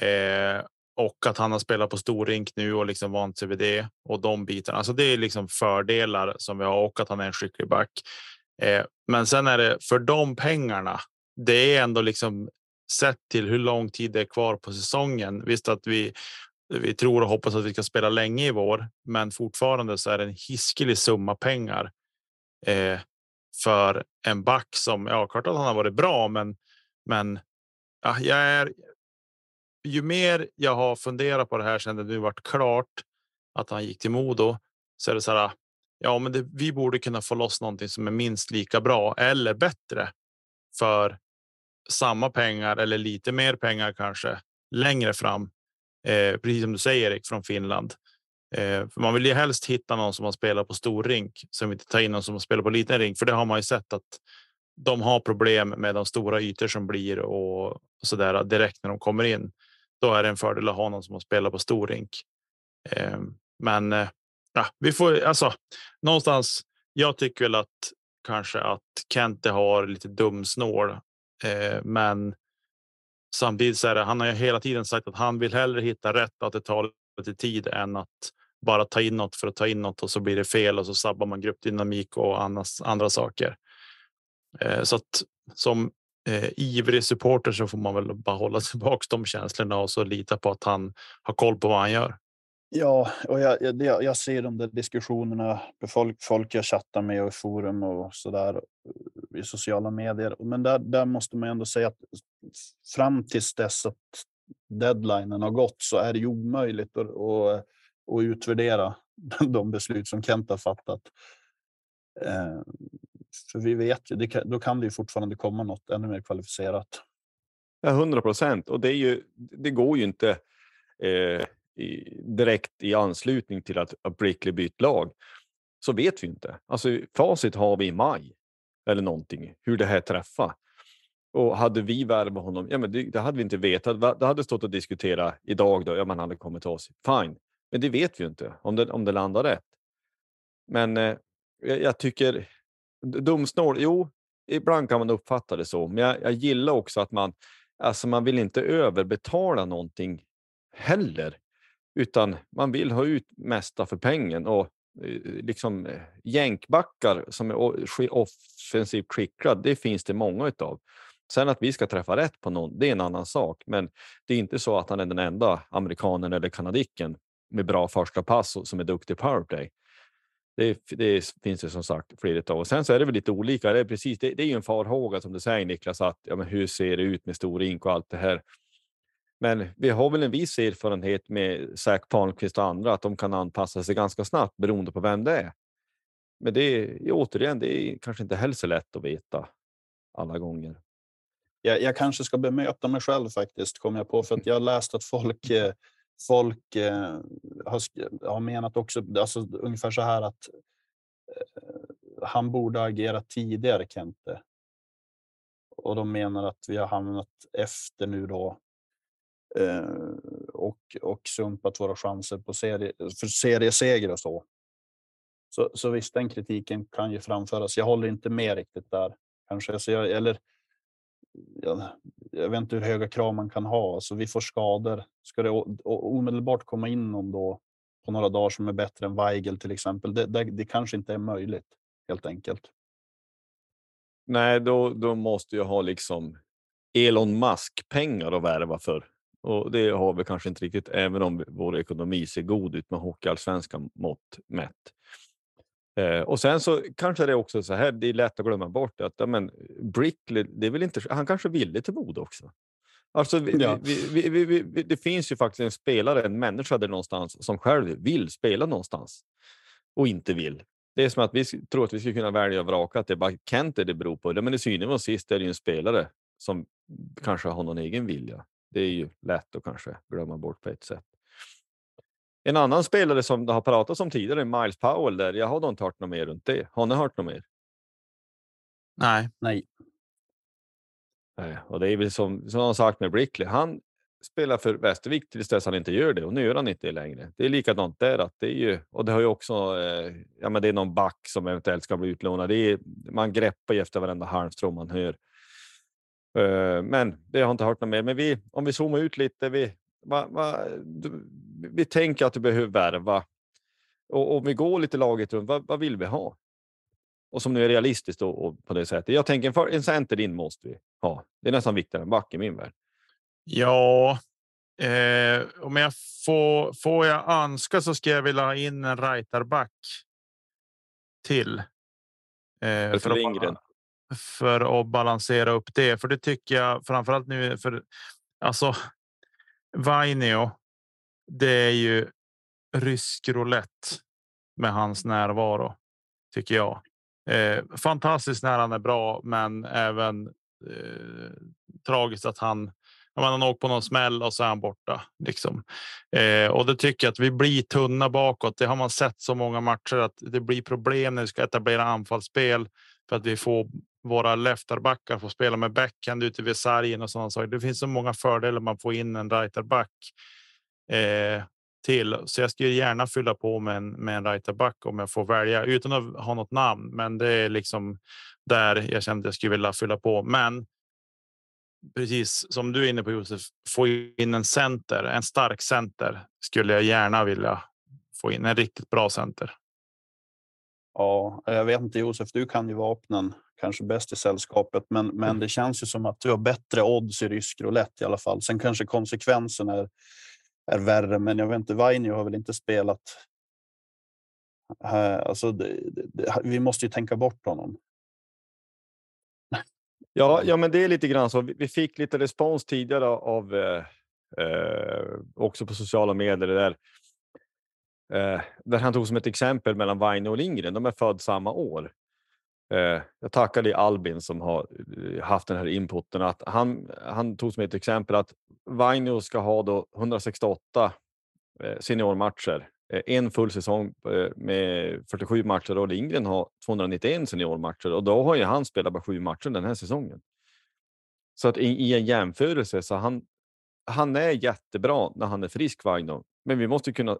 C: eh, och att han har spelat på storrink nu och liksom vant sig vid det och de bitarna. Alltså det är liksom fördelar som vi har och att han är en skicklig back. Eh, men sen är det för de pengarna. Det är ändå liksom sett till hur lång tid det är kvar på säsongen. Visst att vi vi tror och hoppas att vi ska spela länge i vår, men fortfarande så är det en hiskelig summa pengar. Eh, för en back som ja, klart att han har varit bra, men men ja, jag är. Ju mer jag har funderat på det här sedan det nu varit klart att han gick till Modo så är det så här. Ja, men det, vi borde kunna få loss någonting som är minst lika bra eller bättre för samma pengar eller lite mer pengar kanske längre fram. Eh, precis som du säger Erik från Finland. Eh, man vill ju helst hitta någon som har spelat på stor rink som inte tar in någon som har spelat på liten rink, för det har man ju sett att de har problem med de stora ytor som blir och så där direkt när de kommer in. Då är det en fördel att ha någon som har spelat på stor rink. Eh, men eh, ja, vi får alltså någonstans. Jag tycker väl att kanske att Kente har lite dumsnål, eh, men samtidigt så är det. Han har ju hela tiden sagt att han vill hellre hitta rätt att det tar lite tid än att bara ta in något för att ta in något och så blir det fel och så sabbar man gruppdynamik och annars, andra saker. Eh, så att som eh, ivrig supporter så får man väl bara hålla tillbaka de känslorna och så lita på att han har koll på vad han gör.
B: Ja, och jag, jag, jag ser de där diskussionerna med folk, folk jag chattar med och i forum och så där eh, i sociala medier. Men där, där måste man ändå säga att fram tills dess att deadlinen har gått så är det omöjligt att, att, att utvärdera de beslut som Kent har fattat. Eh, för vi vet ju, det kan, då kan det ju fortfarande komma något ännu mer kvalificerat.
A: Ja, 100 procent. Och det, är ju, det går ju inte eh, i, direkt i anslutning till att, att Brickley bytt lag. Så vet vi inte. Alltså facit har vi i maj eller någonting hur det här träffar. Och hade vi värvat honom, ja, men det, det, hade vi inte vetat. Det hade stått att diskutera idag då, ja, man hade kommit till oss. Fine, men det vet vi inte om det, om det landar rätt. Men eh, jag, jag, tycker dumsnål. Jo, ibland kan man uppfatta det så, men jag, jag gillar också att man, alltså man vill inte överbetala någonting heller, utan man vill ha ut mesta för pengen och eh, liksom eh, jänkbackar som är offensivt skickad. Det finns det många utav. Sen att vi ska träffa rätt på någon, det är en annan sak. Men det är inte så att han är den enda amerikanen eller kanadicken med bra första pass som är duktig powerplay. Det, det finns det som sagt flera av. Och sen så är det väl lite olika. Det är, precis, det, det är ju en farhåga som du säger Niklas, att ja, men hur ser det ut med stor ink och allt det här. Men vi har väl en viss erfarenhet med Zac Palmqvist och andra att de kan anpassa sig ganska snabbt beroende på vem det är. Men det är återigen, det är kanske inte heller så lätt att veta alla gånger
B: jag, jag, kanske ska bemöta mig själv faktiskt, kom jag på. För att jag har läst att folk, eh, folk eh, har, har menat också, alltså, ungefär så här att eh, han borde agerat tidigare, Kente. Och de menar att vi har hamnat efter nu då eh, och, och sumpat våra chanser på serie, för serieseger och så. så. Så visst, den kritiken kan ju framföras. Jag håller inte med riktigt där. Kanske. Så jag, eller jag, jag vet inte hur höga krav man kan ha. Alltså vi får skador. Ska det omedelbart komma in någon då på några dagar som är bättre än Weigel till exempel? Det, det, det kanske inte är möjligt helt enkelt.
A: Nej, då, då måste jag ha liksom Elon Musk pengar att värva för. Och det har vi kanske inte riktigt, även om vår ekonomi ser god ut med hockeyallsvenska mått mätt. Eh, och sen så kanske det är också så här, det är lätt att glömma bort att ja, men Brickley, det är väl inte, han kanske ville till Modo också. Alltså, vi, ja. vi, vi, det finns ju faktiskt en spelare, en människa där någonstans som själv vill spela någonstans och inte vill. Det är som att vi tror att vi ska kunna välja och vraka, att det är bara Kent det beror på. Men i syvende och sist är det ju en spelare som kanske har någon egen vilja. Det är ju lätt att kanske glömma bort på ett sätt. En annan spelare som det har pratats om tidigare, Miles Powell, där jag har inte hört något mer runt det. Har ni hört något mer?
C: Nej.
B: Nej.
A: Nej, och det är väl som, som han sagt med Brickley. Han spelar för Västervik tills dess han inte gör det och nu gör han inte det längre. Det är likadant där att det är ju och det har ju också. Eh, ja, men det är någon back som eventuellt ska bli utlånad. Det är, man greppar ju efter varenda halmstrå man hör. Eh, men det har inte hört något mer. Men vi om vi zoomar ut lite. Vi va, va, vi tänker att du behöver värva och om vi går lite laget runt. Vad, vad vill vi ha? Och som nu är realistiskt då, och på det sättet. Jag tänker för en center in måste vi ha. Det är nästan viktigare än back i min värld.
C: Ja, eh, om jag får, får jag önska så ska jag vilja ha in en righterback till.
A: Eh, för,
C: att, för att balansera upp det, för det tycker jag framförallt nu för alltså. Vainio. Det är ju rysk roulette med hans närvaro tycker jag. Eh, fantastiskt när han är bra, men även eh, tragiskt att han han har åkt på någon smäll och så är han borta. Liksom. Eh, och det tycker jag att vi blir tunna bakåt. Det har man sett så många matcher att det blir problem när vi ska etablera anfallsspel för att vi får våra lefterbackar får spela med backhand ute vid sargen och sådana saker. Det finns så många fördelar man får in en righterback eh, till, så jag skulle gärna fylla på med en med en righterback om jag får välja utan att ha något namn. Men det är liksom där jag kände jag skulle vilja fylla på. Men precis som du är inne på Josef, få in en center, en stark center skulle jag gärna vilja få in en riktigt bra center.
B: Ja, jag vet inte Josef, du kan ju vapnen kanske bäst i sällskapet, men, men mm. det känns ju som att du har bättre odds i rysk roulette i alla fall. Sen kanske konsekvensen är, är värre, men jag vet inte. Vainio har väl inte spelat. Alltså, det, det, vi måste ju tänka bort honom.
A: Ja, ja, men det är lite grann så. Vi fick lite respons tidigare av eh, eh, också på sociala medier där. Eh, där han tog som ett exempel mellan Vaino och Lindgren. De är född samma år. Eh, jag tackar Albin som har eh, haft den här inputen att han, han tog som ett exempel att Vaino ska ha då 168 eh, seniormatcher Eh, en full säsong eh, med 47 matcher och Lindgren har 291 seniormatcher och då har ju han spelat bara sju matcher den här säsongen. Så att i, i en jämförelse så han. Han är jättebra när han är frisk Vaino, men vi måste kunna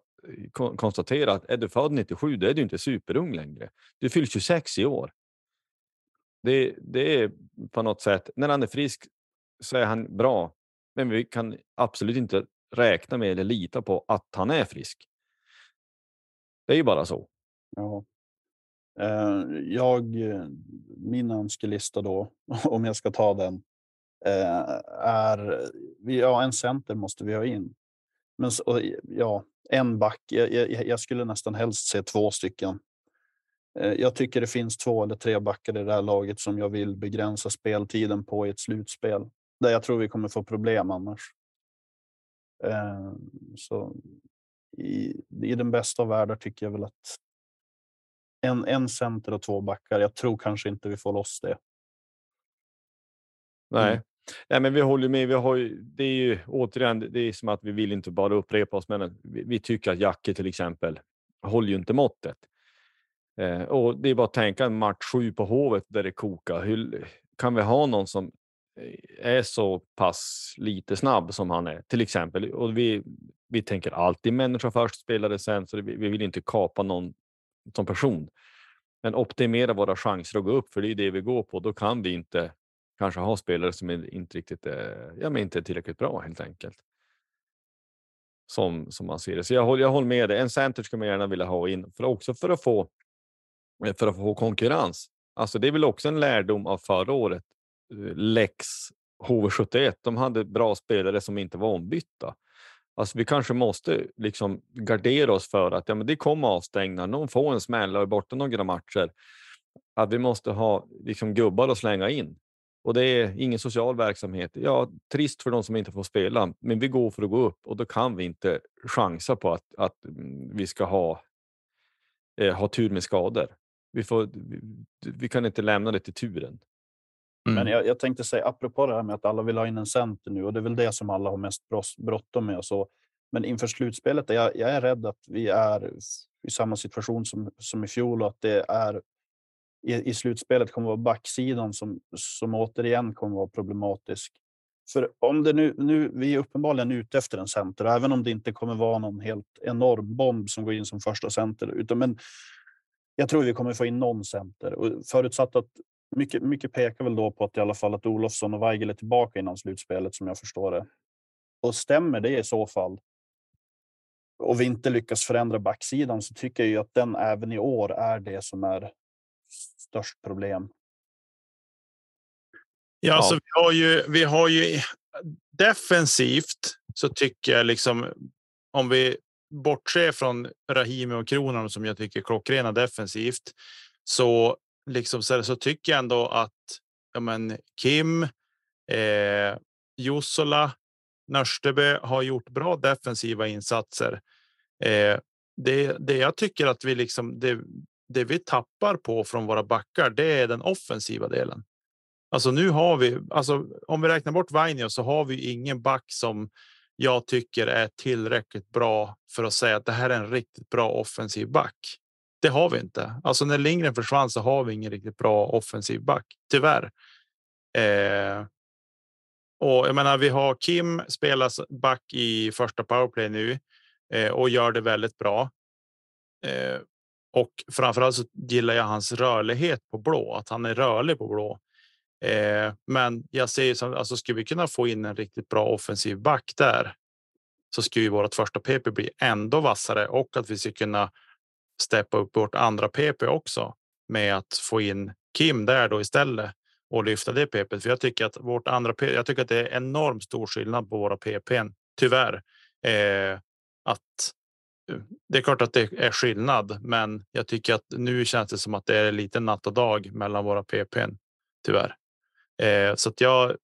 A: konstatera att är du född 97, då är du inte superung längre. Du fyller 26 i år. Det, det är på något sätt när han är frisk så är han bra, men vi kan absolut inte räkna med eller lita på att han är frisk. Det är ju bara så.
B: Ja. Eh, jag, min önskelista då, om jag ska ta den, eh, är ja, en center måste vi ha in. Men ja, en back. Jag, jag, jag skulle nästan helst se två stycken. Eh, jag tycker det finns två eller tre backar i det här laget som jag vill begränsa speltiden på i ett slutspel. Där jag tror vi kommer få problem annars. Eh, så i, i den bästa av världar tycker jag väl att en, en center och två backar. Jag tror kanske inte vi får loss det.
A: Nej, mm. Nej, men vi håller med. Vi har ju, det är ju återigen, det är som att vi vill inte bara upprepa oss, men vi, vi tycker att Jacke till exempel håller ju inte måttet. Eh, och det är bara att tänka en match sju på Hovet där det kokar. Hur, kan vi ha någon som eh, är så pass lite snabb som han är till exempel. Och vi, vi tänker alltid människa först, spelare sen, så vi, vi vill inte kapa någon som person. Men optimera våra chanser att gå upp, för det är det vi går på. Då kan vi inte kanske ha spelare som inte riktigt, är ja, men inte tillräckligt bra helt enkelt. Som, som man ser det. Så jag håller, jag håller med dig. En center skulle man gärna vilja ha in, för också för att få eh, för att få konkurrens. Alltså det är väl också en lärdom av förra året eh, Lex HV71. De hade bra spelare som inte var ombytta. Alltså vi kanske måste liksom gardera oss för att ja, men det kommer avstängningar. Någon får en smäll och är borta några matcher. Att vi måste ha liksom gubbar att slänga in. Och det är ingen social verksamhet. Ja, trist för de som inte får spela, men vi går för att gå upp och då kan vi inte chansa på att, att mm, vi ska ha, eh, ha tur med skador. Vi, får, vi, vi kan inte lämna det till turen.
B: Mm. Men jag, jag, tänkte säga apropå det här med att alla vill ha in en center nu och det är väl det som alla har mest bråttom med och så. Men inför slutspelet, är jag, jag är rädd att vi är i samma situation som, som i fjol och att det är i, i slutspelet kommer vara backsidan som, som återigen kommer vara problematisk. För om det nu, nu, vi är uppenbarligen ute efter en center, även om det inte kommer vara någon helt enorm bomb som går in som första center. Utan, men jag tror vi kommer få in någon center och förutsatt att mycket, mycket pekar väl då på att i alla fall att Olofsson och Weigel är tillbaka innan slutspelet som jag förstår det. Och stämmer det i så fall och vi inte lyckas förändra backsidan så tycker jag ju att den även i år är det som är störst problem.
C: Ja, alltså vi har ju. Vi har ju defensivt så tycker jag liksom om vi bortser från Rahimi och Kronan som jag tycker klockrena defensivt så liksom så, så tycker jag ändå att ja, men Kim, eh, Jussola, Nörsteby har gjort bra defensiva insatser. Eh, det, det jag tycker att vi liksom det, det vi tappar på från våra backar, det är den offensiva delen. Alltså nu har vi, alltså om vi räknar bort Vainio så har vi ingen back som jag tycker är tillräckligt bra för att säga att det här är en riktigt bra offensiv back. Det har vi inte. Alltså när Lindgren försvann så har vi ingen riktigt bra offensiv back, tyvärr. Eh, och jag menar, vi har Kim spelas back i första powerplay nu eh, och gör det väldigt bra. Eh, och framförallt så gillar jag hans rörlighet på blå, att han är rörlig på blå. Eh, men jag ser som alltså, skulle vi kunna få in en riktigt bra offensiv back där så skulle ju vårt första PP bli ändå vassare och att vi ska kunna steppa upp vårt andra PP också med att få in Kim där då istället och lyfta det PP. För jag tycker att vårt andra PP, jag tycker att det är enormt stor skillnad på våra PP. Tyvärr eh, att det är klart att det är skillnad, men jag tycker att nu känns det som att det är lite natt och dag mellan våra PP. Tyvärr. Eh, så att jag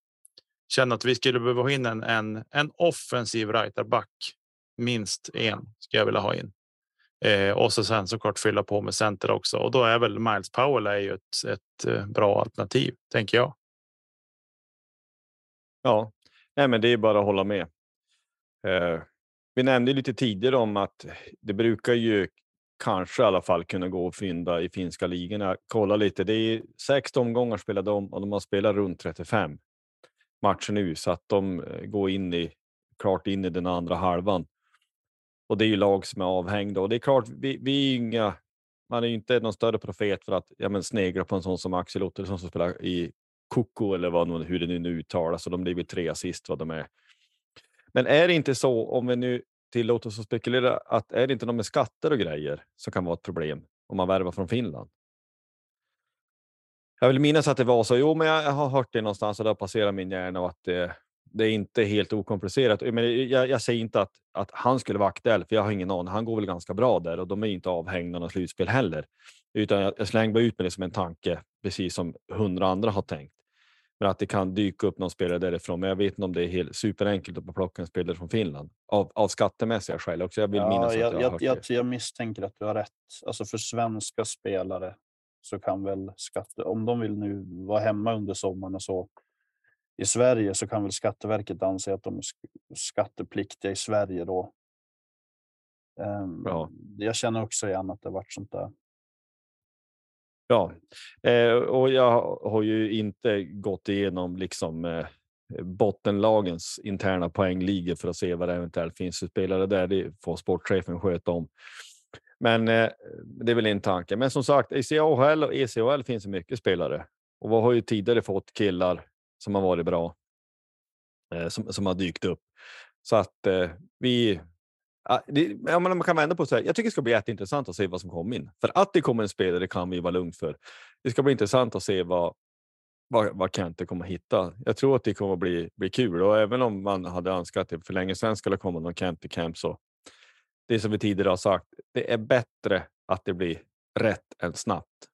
C: känner att vi skulle behöva ha in en, en, en offensiv righterback. Minst en ska jag vilja ha in. Eh, och så sen såklart fylla på med center också. Och då är väl Miles Powell är ju ett, ett eh, bra alternativ, tänker jag.
A: Ja, nej, men det är bara att hålla med. Eh, vi nämnde lite tidigare om att det brukar ju kanske i alla fall kunna gå att fynda i finska ligorna. Kolla lite, det är sex omgångar spelade de och de har spelat runt 35 matcher nu så att de eh, går in i klart in i den andra halvan. Och det är ju lag som är avhängda och det är klart, vi, vi är inga. Man är ju inte någon större profet för att ja, men snegla på en sån som Axel Ottosson som spelar i Koko eller vad, hur det nu uttalas och de blir tre assist vad de är. Men är det inte så, om vi nu tillåter oss att spekulera, att är det inte något med skatter och grejer som kan vara ett problem om man värvar från Finland? Jag vill minnas att det var så. Jo, men jag har hört det någonstans och det har passerat min hjärna och att det, det är inte helt okomplicerat. Men jag, jag säger inte att, att han skulle vara aktuell, för jag har ingen aning. Han går väl ganska bra där och de är inte avhängda av slutspel heller. Utan jag, jag slänger bara ut med det som liksom en tanke, precis som hundra andra har tänkt. Men att det kan dyka upp någon spelare därifrån. Men jag vet inte om det är helt superenkelt att plocka en spelare från Finland av, av skattemässiga skäl också. Jag vill ja, minnas
B: jag, att jag, jag, jag, jag misstänker att du har rätt. Alltså för svenska spelare så kan väl skatte, om de vill nu vara hemma under sommaren och så i Sverige så kan väl Skatteverket anse att de är skattepliktiga i Sverige då. Um, ja. Jag känner också igen att det varit sånt där.
A: Ja, eh, och jag har ju inte gått igenom liksom eh, bottenlagens interna poängligor för att se vad det eventuellt finns för spelare där. Det får sportchefen sköta om. Men eh, det är väl en tanke. Men som sagt, i CHL och ECHL finns det mycket spelare och vi har ju tidigare fått killar som har varit bra eh, som, som har dykt upp så att eh, vi det, ja, man kan vända på det. Jag tycker det ska bli jätteintressant att se vad som kommer in. För att det kommer en spelare kan vi vara lugn för. Det ska bli intressant att se vad, vad, vad Kente kommer hitta. Jag tror att det kommer bli, bli kul och även om man hade önskat att det för länge sedan skulle komma någon Kente Camp så det som vi tidigare har sagt. Det är bättre att det blir rätt än snabbt.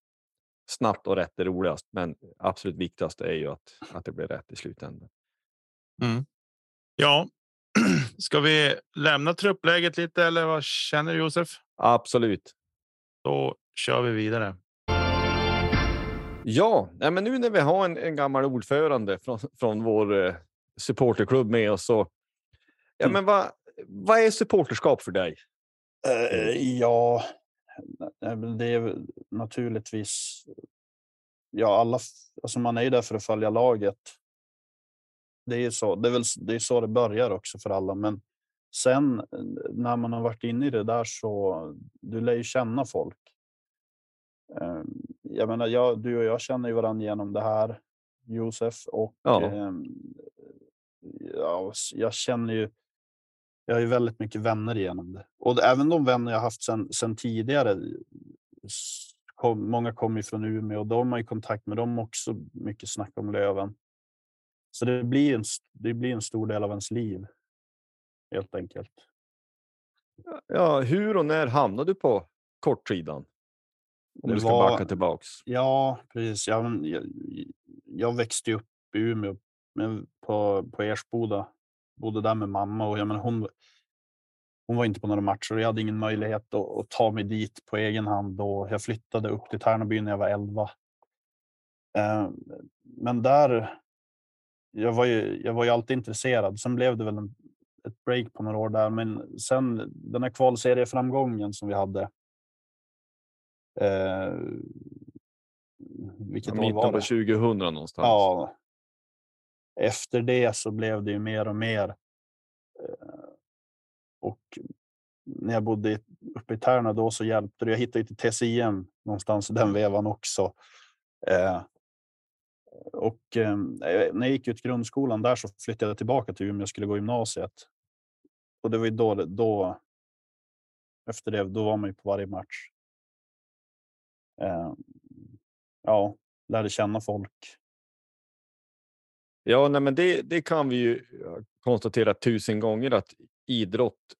A: Snabbt och rätt är roligast, men absolut viktigast är ju att, att det blir rätt i slutändan.
C: Mm. Ja, Ska vi lämna truppläget lite eller vad känner du Josef?
A: Absolut.
C: Då kör vi vidare.
A: Ja, men nu när vi har en, en gammal ordförande från, från vår eh, supporterklubb med oss så. Ja,
B: Mm.
A: men vad, vad är supporterskap för dig?
B: Eh, ja, det är naturligtvis. Ja, alla. Alltså man är ju där för att följa laget. Det är ju så. Det är väl det är så det börjar också för alla, men sen eh, när man har varit inne i det där så du lär ju känna folk. Eh, Jag menar, jag, du och jag känner ju varandra genom det här, Josef, och
A: Ja.
B: ehm, ja, jag känner ju. Jag har ju väldigt mycket vänner genom det och även de vänner jag haft sen, sen tidigare. Kom, många kommer ju från Umeå och de har ju kontakt med dem också. Mycket snack om Löven. Så det blir en, det blir en stor del av ens liv. Helt enkelt.
A: Ja, hur och när hamnade du på kortsidan? Om
B: Det
A: du ska
B: var-
A: backa tillbaks.
B: Ja, precis. Ja, men jag, jag växte upp i Umeå men på, på Ersboda. Bodde där med mamma och jag menar, hon, hon var inte på några matcher och jag hade ingen möjlighet att, att ta mig dit på egen hand. Och jag flyttade upp till Tärnaby när jag var 11. Eh, men där. Jag var, ju, jag var ju alltid intresserad. Sen blev det väl en, ett break på några år där. Men sen den här kvalserieframgången som vi hade. Eh, vilket
A: Mitten
B: var
A: på
B: det?
A: 2000 någonstans.
B: Ja. Efter det så blev det ju mer och mer. Eh, Och när jag bodde uppe i Tärna då så hjälpte det. Jag hittade ju till TCIM någonstans i den vevan också. Eh, och eh, när jag gick ut grundskolan där så flyttade jag tillbaka till Umeå och skulle gå gymnasiet. Och det var ju då, då efter det, då var man ju på varje match. Eh, ja, lärde känna folk.
A: Ja, nej, men det, det kan vi ju konstatera tusen gånger att idrott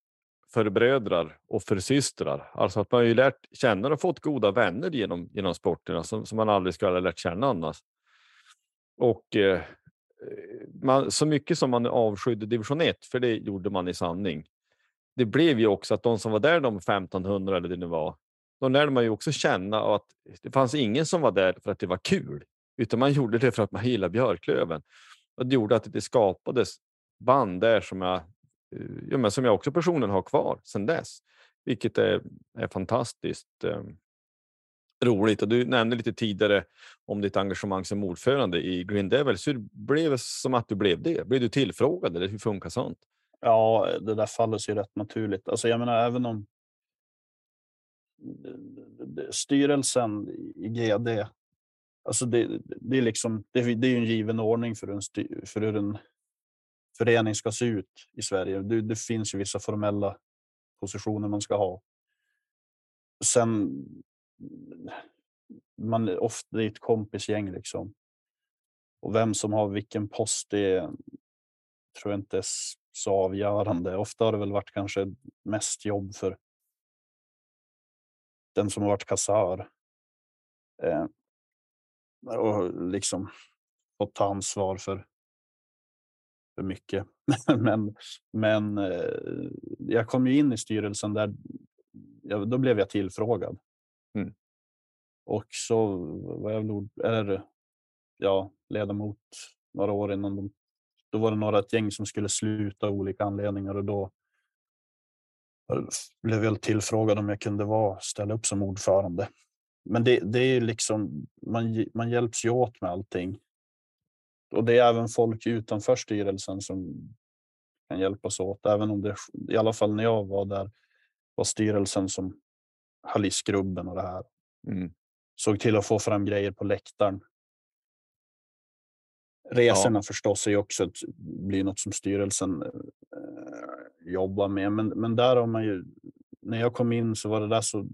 A: för brödrar och för systrar. Alltså att man har ju lärt känna och fått goda vänner genom, genom sporterna som, som man aldrig skulle ha lärt känna annars. Och eh, eh, man, så mycket som man avskydde division 1, för det gjorde man i sanning. Det blev ju också att de som var där de 1500 eller det nu var, de lärde man ju också känna att det fanns ingen som var där för att det var kul, utan man gjorde det för att man gillade Björklöven. Och det gjorde att det skapades band där som jag, eh, ja, men som jag också personligen har kvar sedan dess. Vilket är, är fantastiskt eh, roligt. Och du nämnde lite tidigare om ditt engagemang som ordförande i Green Devils. Hur blev det som att du blev det? Blev du tillfrågad eller hur funkar sånt?
B: Ja, det där faller sig rätt naturligt. Alltså jag menar även om styrelsen i GD, alltså det, det är liksom, det, det är ju en given ordning för, en styr, för hur en förening ska se ut i Sverige. Det, det finns ju vissa formella positioner man ska ha. Sen, man är ofta i är ett kompisgäng liksom. Och vem som har vilken post, det tror jag inte är så avgörande. Ofta har det väl varit kanske mest jobb för den som har varit kassör. Eh, och liksom fått ta ansvar för, för mycket. men men eh, jag kom ju in i styrelsen där. Ja, då blev jag tillfrågad.
A: Mm.
B: Och så var jag nog eller, ja, ledamot några år innan de då var det några ett gäng som skulle sluta av olika anledningar och då eh, blev jag tillfrågad om jag kunde vara, ställa upp som ordförande. Men det, det är liksom, man, man hjälps ju åt med allting. Och det är även folk utanför styrelsen som kan hjälpas åt. Även om det, i alla fall när jag var där, var styrelsen som höll i skrubben och det här.
A: Mm.
B: Såg till att få fram grejer på läktaren. Resorna förstås är också ett, blir något som styrelsen eh, jobbar med. Men, men där har man ju, när jag kom in så var det där så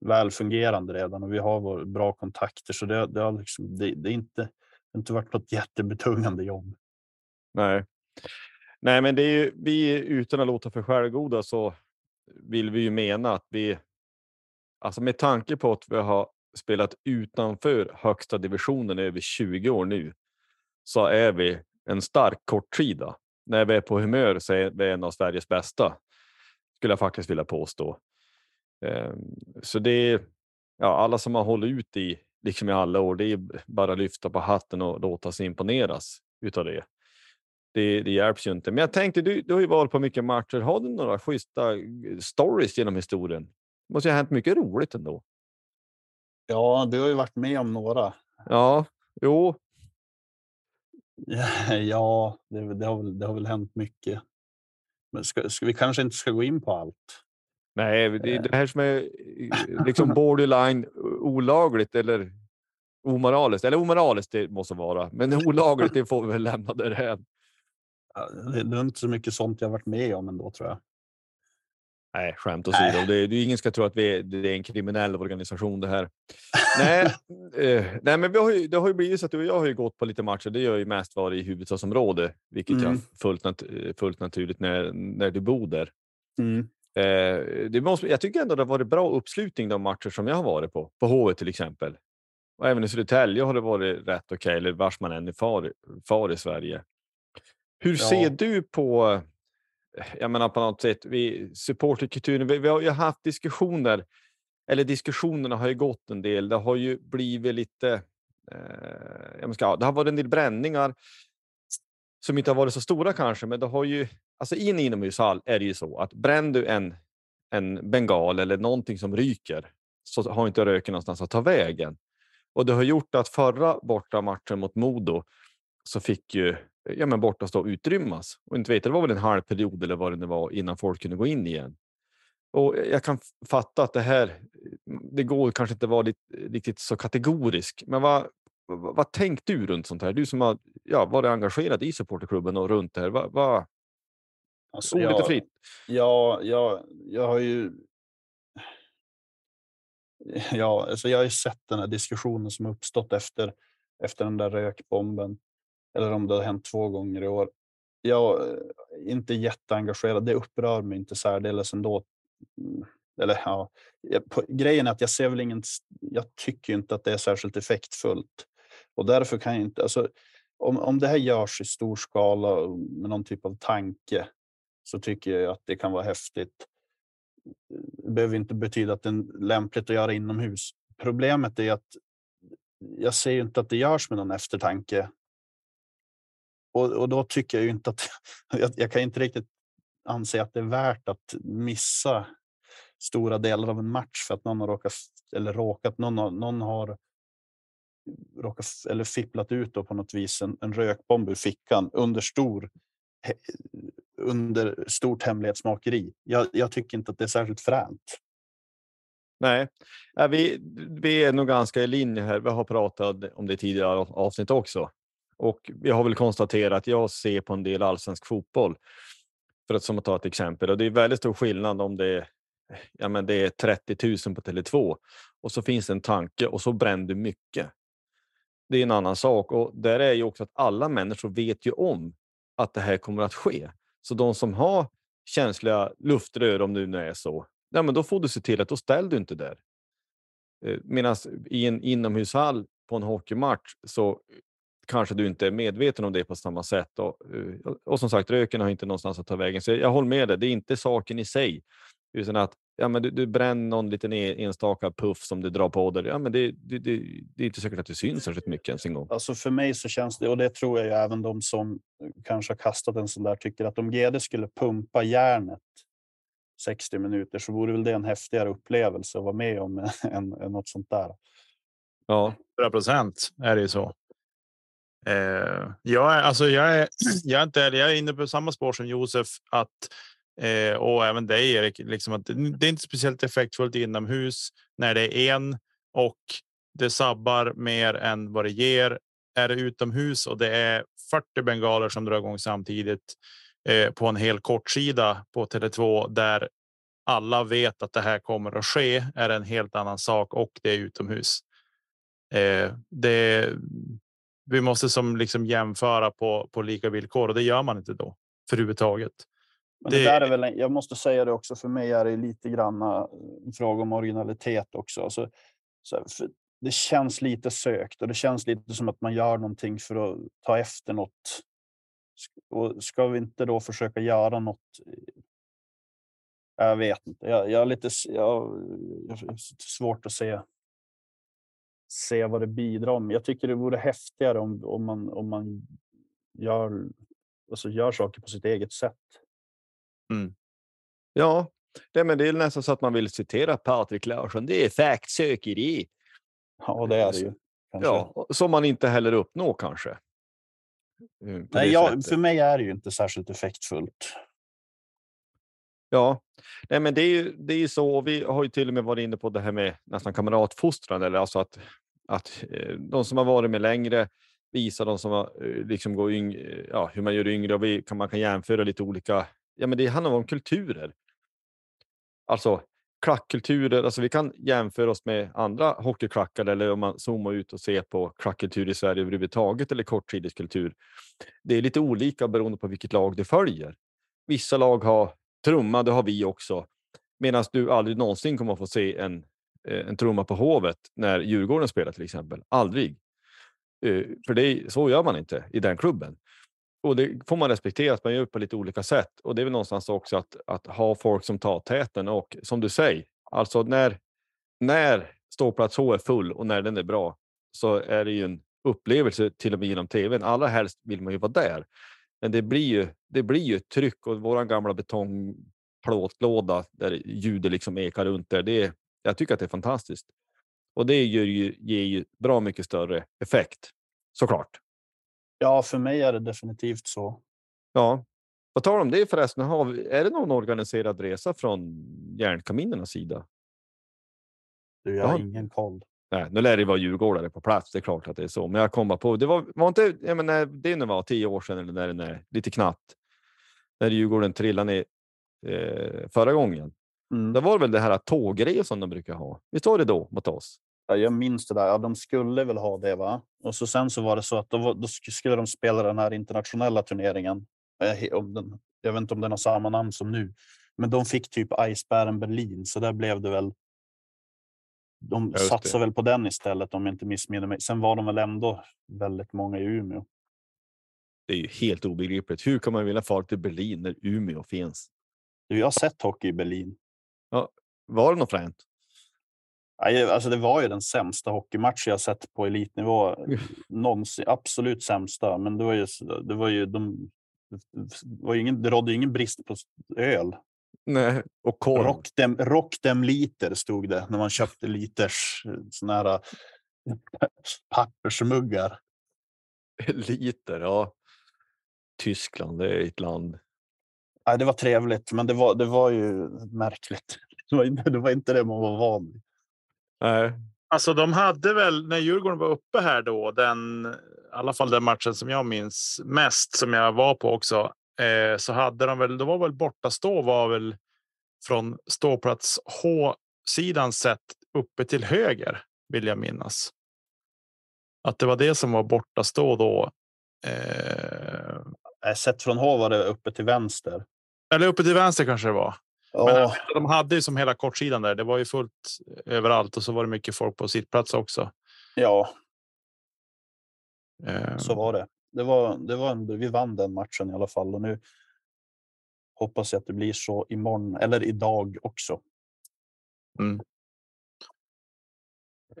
B: väl fungerande redan och vi har bra kontakter. Så det, det, har liksom, det, det, är inte, det har inte varit något jättebetungande jobb.
A: Nej. Nej, men det är ju, vi utan att låta för självgoda så vill vi ju mena att vi, alltså med tanke på att vi har spelat utanför högsta divisionen i över 20 år nu, så är vi en stark kortsida. När vi är på humör så är vi en av Sveriges bästa, skulle jag faktiskt vilja påstå. Ehm, så det är ja, alla som har hållit ut i, liksom i alla år. Det är bara lyfta på hatten och låta sig imponeras utav det. Det, det hjälps ju inte. Men jag tänkte, du, du har ju varit på mycket matcher. Har du några schyssta eh, stories genom historien? Måste ju ha hänt mycket roligt ändå.
B: Ja, du har ju varit med om några.
A: Ja, jo.
B: Ja, det, det, har, väl, det har väl hänt mycket. Men ska, ska, vi kanske inte ska gå in på allt.
A: Nej, det är det här som är liksom borderline olagligt eller omoraliskt. Eller omoraliskt det måste vara, men olagligt det får vi väl lämna därhän.
B: Det är inte så mycket sånt jag varit med om ändå tror jag.
A: Nej, skämt åsido. Det, det, ingen ska tro att vi är, det är en kriminell organisation det här. nej, eh, nej, men vi har ju, det har ju blivit så att du och jag har ju gått på lite matcher. Det gör ju mest varit i huvudstadsområdet, vilket mm. är fullt, nat fullt naturligt när, när du bor där. Mm. Eh, det måste, jag tycker ändå det har varit bra uppslutning de matcher som jag har varit på. På HV till exempel. Och även i Södertälje har det varit rätt okej, okay, eller vars man än är far, far i Sverige. Hur ja. ser du på, jag menar på något sätt, vi, supporterkulturen, vi, vi har ju haft diskussioner, eller diskussionerna har ju gått en del. Det har ju blivit lite, eh, jag ska, det har varit en del bränningar som inte har varit så stora kanske, men det har ju, alltså i en inomhushall är det ju så att bränner du en, en bengal eller någonting som ryker så har inte röken någonstans att ta vägen. Och det har gjort att förra borta matchen mot Modo så fick ju ja, men borta stå utrymmas. Och inte vet, det var väl en halv period eller vad det nu var innan folk kunde gå in igen. Och jag kan fatta att det här, det går kanske inte vara riktigt så kategorisk, men vad, vad, vad tänkte du runt sånt här? Du som har ja, varit engagerad i supporterklubben och runt det här. Vad, vad...
B: Alltså, jag, fritt. Ja, jag, jag har ju Ja, alltså jag har ju sett den här diskussionen som uppstått efter, efter den där rökbomben. Eller om det har hänt två gånger i år. Jag är inte jätteengagerad. Det upprör mig inte särdeles ändå. Mm, eller ja, grejen är att jag ser väl ingen. Jag tycker inte att det är särskilt effektfullt och därför kan jag inte. Alltså, om, om det här görs i stor skala med någon typ av tanke så tycker jag att det kan vara häftigt. Det behöver inte betyda att det är lämpligt att göra inomhus. Problemet är att jag ser inte att det görs med någon eftertanke. Och, och då tycker jag ju inte att jag, jag kan inte riktigt anse att det är värt att missa stora delar av en match för att någon har råkat eller råkat. Någon har, någon har råkat eller fipplat ut då på något vis en, en rökbomb ur fickan under stor under stort hemlighetsmakeri. Jag, jag tycker inte att det är särskilt fränt.
A: Nej, äh, vi, vi är nog ganska i linje här. Vi har pratat om det tidigare avsnitt också. Och jag har väl konstaterat att jag ser på en del allsvensk fotboll. För att som att ta ett exempel. Och det är väldigt stor skillnad om det är, ja, men det är 30 000 på Tele2 och så finns det en tanke och så bränner du mycket. Det är en annan sak och där är ju också att alla människor vet ju om att det här kommer att ske. Så de som har känsliga luftrör, om det nu är så, ja, men då får du se till att då ställer du inte där. Eh, Medan i en inomhushall på en hockeymatch så kanske du inte är medveten om det på samma sätt. Och, eh, och som sagt, röken har inte någonstans att ta vägen. Så jag håller med dig, det är inte saken i sig. Utan att ja, men du, du bränner någon liten e, enstaka puff som du drar på dig. Ja, men det, det, det, det är inte säkert att det syns särskilt mycket ens en gång.
B: Alltså för mig så känns det, och det tror jag ju även de som kanske har kastat en sån där tycker att om GD skulle pumpa järnet 60 minuter så vore väl det en häftigare upplevelse att vara med om än, än något sånt där.
C: Ja, 100 procent är det ju så. Eh, jag, är, alltså jag, är, jag, är inte, jag är inne på samma spår som Josef att eh, och även dig Erik, liksom att det är inte speciellt effektfullt inomhus när det är en och det sabbar mer än vad det ger. Är det utomhus och det är 40 bengaler som drar igång samtidigt eh, på en hel kortsida på Tele2 där alla vet att det här kommer att ske är en helt annan sak och det är utomhus. Eh, det, vi måste som liksom jämföra på, på lika villkor och det gör man inte då för överhuvudtaget.
B: Men det, det där är väl, jag måste säga det också, för mig är det lite grann en fråga om originalitet också. Alltså, så, det känns lite sökt och det känns lite som att man gör någonting för att ta efter något. Och ska vi inte då försöka göra något? Jag vet inte. Jag, jag har lite jag, jag svårt att se se vad det bidrar med. Jag tycker det vore häftigare om, om, man, om man gör, alltså gör saker på sitt eget sätt.
A: Ja, det, men det är nästan så att man vill citera Patrik Larsson. Det är faktsökeri.
B: Ja, det är det ju. Kanske.
A: Ja, som man inte heller uppnår kanske. Det
B: Nej, jag, för mig är det ju inte särskilt effektfullt.
A: Ja, nej, men det är ju det är ju så. och Vi har ju till och med varit inne på det här med nästan kamratfostran, eller alltså att, att eh, de som har varit med längre visar de som har, eh, liksom går yng, ja, hur man gör yngre och vi kan, man kan jämföra lite olika. Ja, men det handlar om kulturer. Alltså klackkulturer. Alltså vi kan jämföra oss med andra hockeyklackar eller om man zoomar ut och ser på klackkultur i Sverige överhuvudtaget eller kortsideskultur. Det är lite olika beroende på vilket lag du följer. Vissa lag har trumma, det har vi också. Medan du aldrig någonsin kommer att få se en, eh, en trumma på Hovet när Djurgården spelar till exempel. Aldrig. Eh, för det, så gör man inte i den klubben. Och det får man respektera att man gör på lite olika sätt. Och det är väl någonstans också att, att ha folk som tar täten och som du säger, alltså när, när ståplats H är full och när den är bra så är det ju en upplevelse till och med genom tvn. Allra helst vill man ju vara där. Men det blir ju, det blir ju ett tryck och våran gamla betongplåtlåda där ljudet liksom ekar runt där. Det jag tycker att det är fantastiskt. Och det gör ju, ger ju bra mycket större effekt såklart.
B: Ja, för mig är det definitivt så.
A: Ja. Vad tar om det förresten? Har vi, är det någon organiserad resa från järnkaminernas sida?
B: Du, jag har
A: Ja.
B: ingen koll.
A: Nej, nu lär det vara djurgårdare på plats. Det är klart att det är så. Men jag kommer på, det var, var inte, jag menar, det nu var tio år sedan eller när den är lite knappt. När Djurgården trillade ner eh, förra gången.
B: Mm.
A: Det var väl det här tågresan de brukar ha. Visst var det då mot oss?
B: Ja, jag minns det där. Ja, de skulle väl ha det, va? Och så sen så var det så att då, då sk- skulle de spela den här internationella turneringen. Om den, jag vet inte om den har samma namn som nu, men de fick typ Eisbären Berlin, så där blev det väl. De
A: Just
B: satsade väl på den istället om jag inte missminner mig. Sen var de väl ändå väldigt många i Umeå.
A: Det är ju helt obegripligt. Hur kan man vilja fara till Berlin när Umeå finns?
B: Du, jag har sett hockey i Berlin.
A: Var det något fränt?
B: Alltså det var ju den sämsta hockeymatch jag sett på elitnivå någonsin. Absolut sämsta, men det var ju, det var ju de. Det, var ju ingen, det rådde ju ingen brist på öl.
A: Nej, och korv.
B: Rock dem, rock dem liter stod det när man köpte liters såna här äh, pappersmuggar.
A: Liter, ja. Tyskland, det är ett land.
B: Nej, det var trevligt, men det var, det var ju märkligt. Det var, inte, det var inte det man var van vid.
A: Nej,
C: Alltså de hade väl när Djurgården var uppe här då, den, i alla fall den matchen som jag minns mest som jag var på också, eh, så hade de väl, då var väl borta stå var väl från ståplats H sidan sett uppe till höger vill jag minnas. Att det var det som var borta stå då. Eh,
B: Sett från H var det uppe till vänster.
C: eller uppe till vänster kanske det var. Men
B: Ja,
C: de hade ju som hela kortsidan där. Det var ju fullt överallt och så var det mycket folk på sittplats också.
B: ja,
C: Eh,
B: så var det. Det var, det var en, vi vann den matchen i alla fall och nu hoppas jag att det blir så imorgon eller idag också.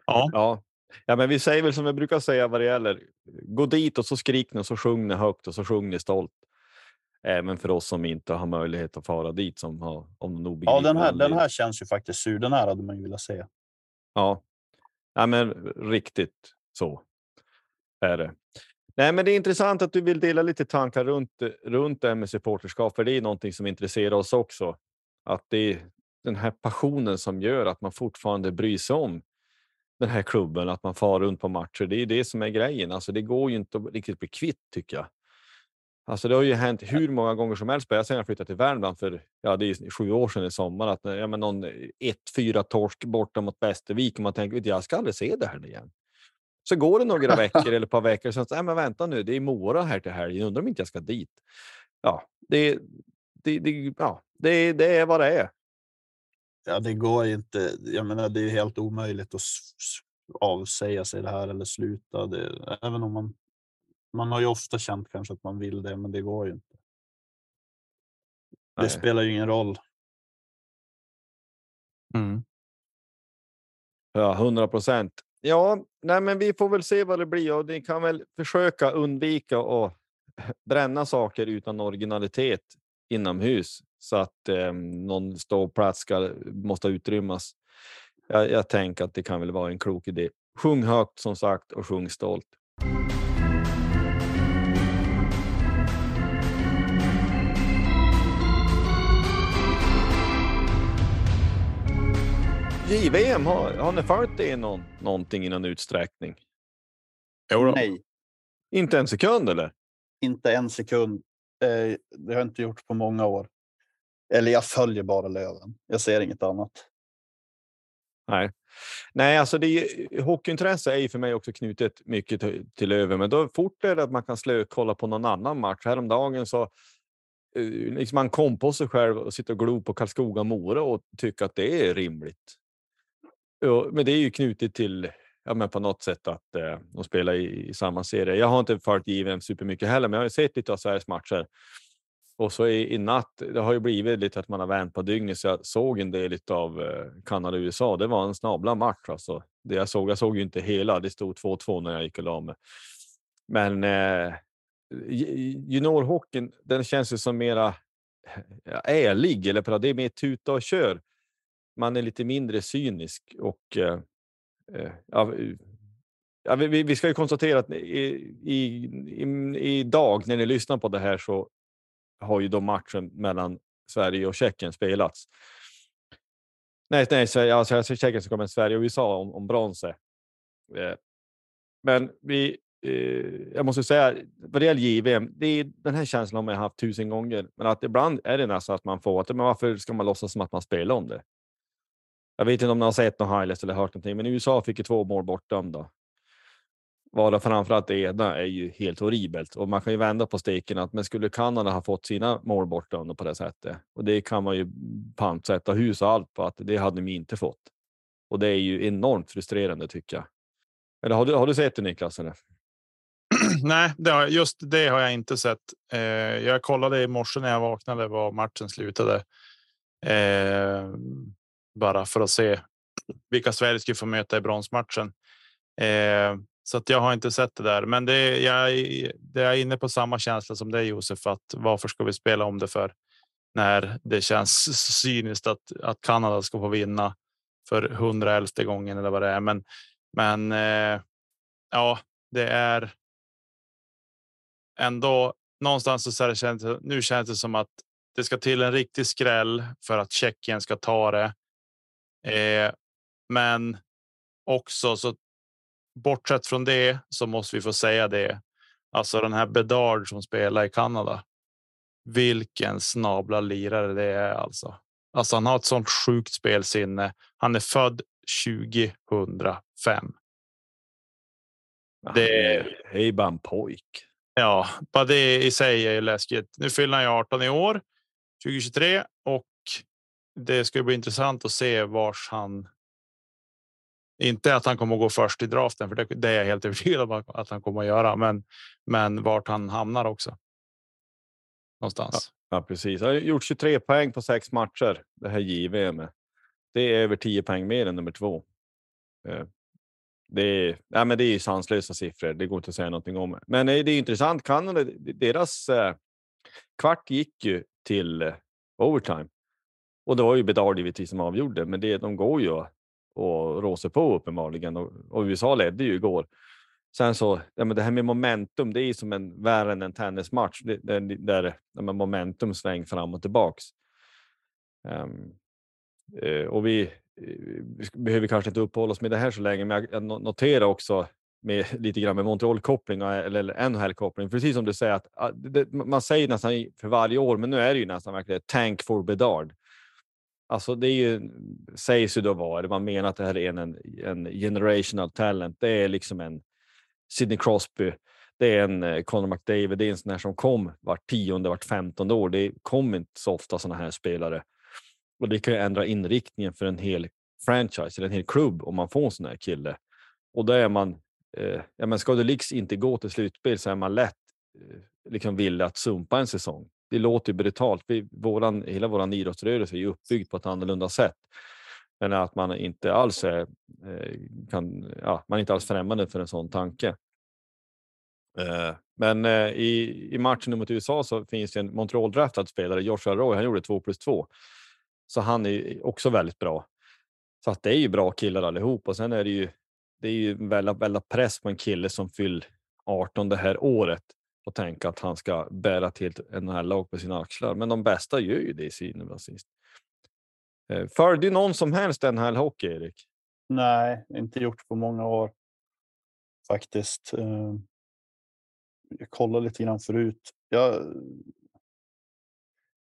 C: ja,
A: ja. ja, men vi säger väl som vi brukar säga vad det gäller. Gå dit och så skrik ni och så sjung ni högt och så sjung ni stolt. Även för oss som inte har möjlighet att fara dit som har om någon
B: Ja, den här, den här känns ju faktiskt sur. Den här hade man ju velat se.
A: Ja. ja, men riktigt så är det. Nej, men det är intressant att du vill dela lite tankar runt, runt det här med supporterskap, för det är någonting som intresserar oss också. Att det är den här passionen som gör att man fortfarande bryr sig om den här klubben, att man far runt på matcher. Det är det som är grejen. Alltså, det går ju inte att riktigt bli kvitt tycker jag. Alltså det har ju hänt hur många gånger som helst. Jag sen jag flyttade till Värmland för ja, det är sju år sedan i sommar. Att ja, men någon 1-4 torsk borta mot Västervik och man tänker "Vet du, jag ska aldrig se det här igen. Så går det några veckor eller ett par veckor. Sen så, nej, men vänta nu, det är Mora här till helgen. Undrar om inte jag ska dit. Ja, det, det, det, ja, det, det är vad det är.
B: Ja, det går inte. Jag menar, det är helt omöjligt att avsäga sig det här eller sluta. Det, även om man. Man har ju ofta känt kanske att man vill det, men det går ju inte. Det
A: Nej.
B: spelar ju ingen roll.
A: Ja, 100 procent ja, nej, men vi får väl se vad det blir och ni kan väl försöka undvika att bränna saker utan originalitet inomhus så att eh, någon ståplats ska, måste utrymmas. Jag, jag tänker att det kan väl vara en klok idé. Sjung högt som sagt och sjung stolt. JVM, har, har ni följt det någon, någonting i någon utsträckning?
C: Jo
B: Nej,
A: Inte en sekund eller?
B: inte en sekund. Eh, det har jag inte gjort på många år. Eller jag följer bara Löven. Jag ser inget annat.
A: Nej, Nej, alltså det är, hockeyintresse är ju för mig också knutet mycket till, till Löven, men då fort är det att man kan slökolla på någon annan match. Häromdagen så eh, liksom man kom på sig själv och sitta och glo på Karlskoga Mora och tycka att det är rimligt. Ja, men det är ju knutet till ja, men på något sätt att eh, de spelar i, i samma serie. Jag har inte följt JVM supermycket heller, men jag har ju sett lite av Sveriges matcher. Och så i, i natt, det har ju blivit lite att man har vänt på dygnet, så jag såg en del av eh, Kanada-USA. Det var en snabla match alltså. Det jag såg, jag såg ju inte hela, det stod 2-2 när jag gick och la mig. Men eh, juniorhockeyn, den känns ju som mera ärlig, eller det är mer tuta och kör. Man är lite mindre cynisk och eh, eh ja, ja, vi- vi, ska ju konstatera att i, i, i, idag när ni lyssnar på det här så har ju då matchen mellan Sverige och Tjeckien spelats. Nej, nej Sverige, alltså, alltså Tjeckien ska med Sverige och USA om, om bronset. Eh, men vi, eh, jag måste säga, vad det gäller JVM, det är den här känslan har man haft tusen gånger, men att ibland är det nästan att man får att, men varför ska man låtsas som att man spelar om det? Jag vet inte om ni har sett någon highlights eller hört någonting, men USA fick ju två mål bortdömda. Varav framförallt det ena är ju helt horribelt och man kan ju vända på steken att men skulle Kanada ha fått sina mål bortdömda på det sättet och det kan man ju pantsätta hus och allt på att det hade de inte fått. Och det är ju enormt frustrerande tycker jag. Eller har du, har du sett det Niklas? Eller?
C: Nej, det har, just det har jag inte sett. Eh, jag kollade i morse när jag vaknade var matchen slutade. Eh, bara för att se vilka Sverige skulle få möta i bronsmatchen. Eh, så att jag har inte sett det där, men det, jag, är- det är inne på samma känsla som dig Josef, att varför ska vi spela om det för när det känns cyniskt att, att Kanada ska få vinna för 111 gången eller vad det är. Men, men eh, ja, det är ändå någonstans så, så här känns det, nu känns det som att det ska till en riktig skräll för att Tjeckien ska ta det. Eh, men också så bortsett från det så måste vi få säga det. Alltså den här Bedard som spelar i Kanada. Vilken snabla lirare det är alltså. Alltså han har ett sånt sjukt spelsinne. Han är född 2005. Det-
A: Hej bara en pojk.
C: Ja, bara det i sig är ju läskigt. Nu fyller han ju 18 i år, 2023 och det ska bli intressant att se vars han. Inte att han kommer att gå först i draften, för det, det är jag helt övertygad om att han kommer att göra, men men vart han hamnar också. Någonstans.
A: Ja, precis. Han har gjort 23 poäng på sex matcher, det här JVM. Det är över 10 poäng mer än nummer två. Eh, Det är, ja, men det är ju sanslösa siffror, det går inte att säga någonting om. Men eh, det är intressant, Kanada, deras eh, kvart gick ju till overtime. Och det var ju Bedard givetvis som avgjorde, men det, de går ju och råser på uppenbarligen. Och, och USA ledde ju igår. Sen så, ja, men det här med momentum, det är ju som en värre än en tennismatch. Det, det, där där momentum sväng fram och tillbaks. Um, och vi, vi behöver kanske inte uppehålla oss med det här så länge, men jag, jag noterar också med lite grann med Montreal-koppling eller, eller NHL-koppling, precis som du säger att det, man säger nästan för varje år, men nu är det ju nästan verkligen tank for Bedard. Alltså det är ju, sägs ju då vara, det man menar att det här är en, en, generational talent. Det är liksom en Sidney Crosby, det är en eh, Conor McDavid, det är en sån här som kom vart tionde, vart femtonde år. Det kom inte så ofta såna här spelare. Och det kan ju ändra inriktningen för en hel franchise eller en hel klubb om man får en sån här kille. Och då är man, eh, ja men ska Leaks liksom inte gå till slutspel så är man lätt eh, liksom villig att sumpa en säsong. Det låter ju brutalt. Vi, våran, hela vår idrottsrörelse är ju uppbyggd på ett annorlunda sätt. Än att man inte alls är, eh, kan, ja, man är inte alls främmande för en sån tanke. Eh, men eh, i, i matchen mot USA så finns det en Montreal-draftad spelare, Joshua Roy, han gjorde 2 plus 2. Så han är också väldigt bra. Så att det är ju bra killar allihop och sen är det ju, det är ju väldigt, väldigt press på en kille som fyller 18 det här året och tänka att han ska bära till en här lag på sina axlar. Men de bästa gör ju det i syvende och sist. Eh, Följer du någon som helst den här hockey, Erik?
B: Nej, inte gjort på många år faktiskt. Eh, jag kollade lite grann förut. Jag,